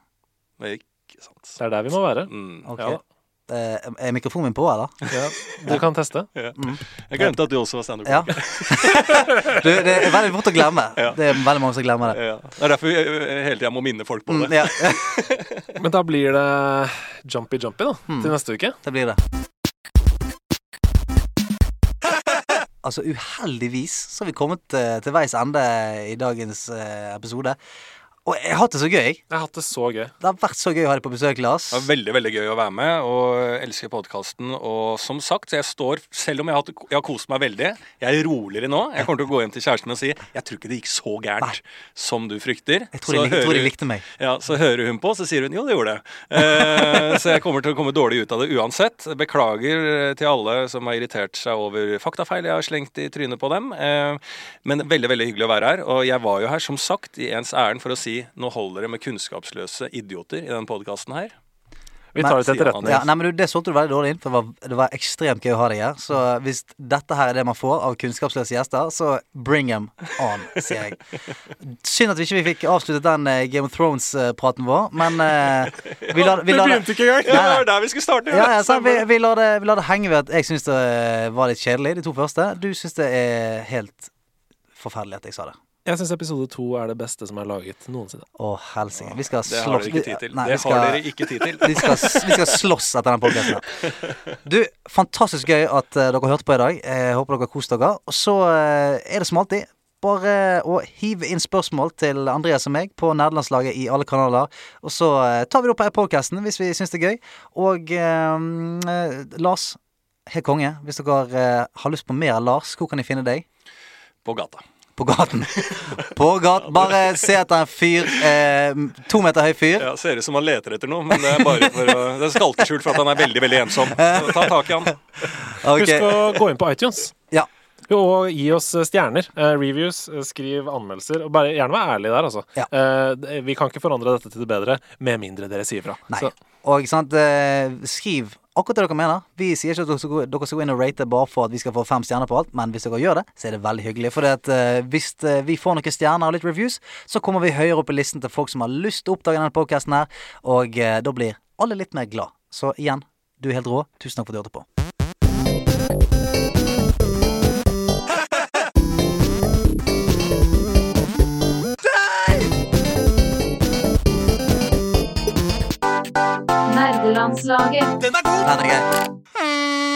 Det ikke sant. Det er der vi må være. Mm. Ok. Ja. Eh, er mikrofonen min på, eller? Ja, du kan teste. Jeg glemte at du også var standup. Ja. Du, det er veldig fort å glemme. Det er veldig mange som glemmer det. Ja. Det er derfor jeg eh, hele tida må minne folk på Mm, det. ja, Men da blir det Jumpy Jumpy da, til neste uke. det blir det. Altså, uheldigvis så har vi kommet eh, til veis ende i dagens eh, episode. Og jeg har hatt det så gøy. Jeg har hatt det så gøy. Det har vært så gøy å ha deg på besøk, Lars. Det var veldig veldig gøy å være med, og jeg elsker podkasten. Og som sagt, jeg står Selv om jeg har, jeg har kost meg veldig, jeg er roligere nå. Jeg kommer til å gå hjem til kjæresten min og si jeg tror ikke det gikk så gærent som du frykter. Jeg tror, så jeg, jeg tror de likte meg. Ja, Så hører hun på, så sier hun jo, det gjorde det. Eh, så jeg kommer til å komme dårlig ut av det uansett. Beklager eh, til alle som har irritert seg over faktafeil jeg har slengt i trynet på dem. Eh, men veldig veldig hyggelig å være her. Og jeg var jo her som sagt i ens ærend for å si nå holder det med kunnskapsløse idioter i den podkasten her. Vi tar det til etterretning. Ja, nei, men du, Det solgte du veldig dårlig inn, for det var, det var ekstremt gøy å ha deg her. Så hvis dette her er det man får av kunnskapsløse gjester, så bring them on, sier jeg. Synd at vi ikke fikk avsluttet den eh, Game of Thrones-praten vår, men eh, vi lar vi Vi det begynte ikke engang! Det var der vi skulle starte! ja, ja, vi, vi, lar det, vi lar det henge ved at jeg syns det eh, var litt kjedelig, de to første. Du syns det er helt forferdelig at jeg sa det. Jeg syns episode to er det beste som er laget noensinne. Å, helsike. Vi skal Det har slåss dere ikke tid til. Nei, det vi skal- har dere ikke tid til. vi skal, vi skal slåss etter den podkasten. Du, fantastisk gøy at eh, dere hørte på i dag. Jeg håper dere har kost dere. Og så eh, er det som alltid bare å hive inn spørsmål til Andreas og meg på Nerdelandslaget i alle kanaler. Og så eh, tar vi det opp her i podkasten hvis vi syns det er gøy. Og eh, Lars, helt konge. Hvis dere har lyst på mer Lars, hvor kan de finne deg? På gata. På gaten. På gaten. Bare se etter en fyr. Eh, to meter høy fyr. Ja, Ser ut som han leter etter noe, men det er bare for å Det er skalkeskjult for at han er veldig veldig ensom. Så ta tak i han. Okay. Husk å gå inn på iTunes. Ja. Og gi oss eh, stjerner. eh, reviews, eh, skriv anmeldelser. Og bare gjerne vær ærlig der, altså. Ja. Eh, vi kan ikke forandre dette til det bedre med mindre dere sier fra. Nei. Så, Og ikke sant, eh, skriv akkurat det dere mener. Vi sier ikke at dere skal, gå, inn og rate bare for at vi skal få fem stjerner på alt, men hvis dere gjør det, så er det veldig hyggelig. For eh, hvis uh, vi får noen stjerner og litt reviews, så kommer vi høyere opp i listen til folk som har lyst til å oppdage denne podkasten her, og uh, da blir alle litt mer glad. Så igjen, du er helt rå. Tusen takk for at du hørte på. Nordlandslaget. Den er god! Den er grei.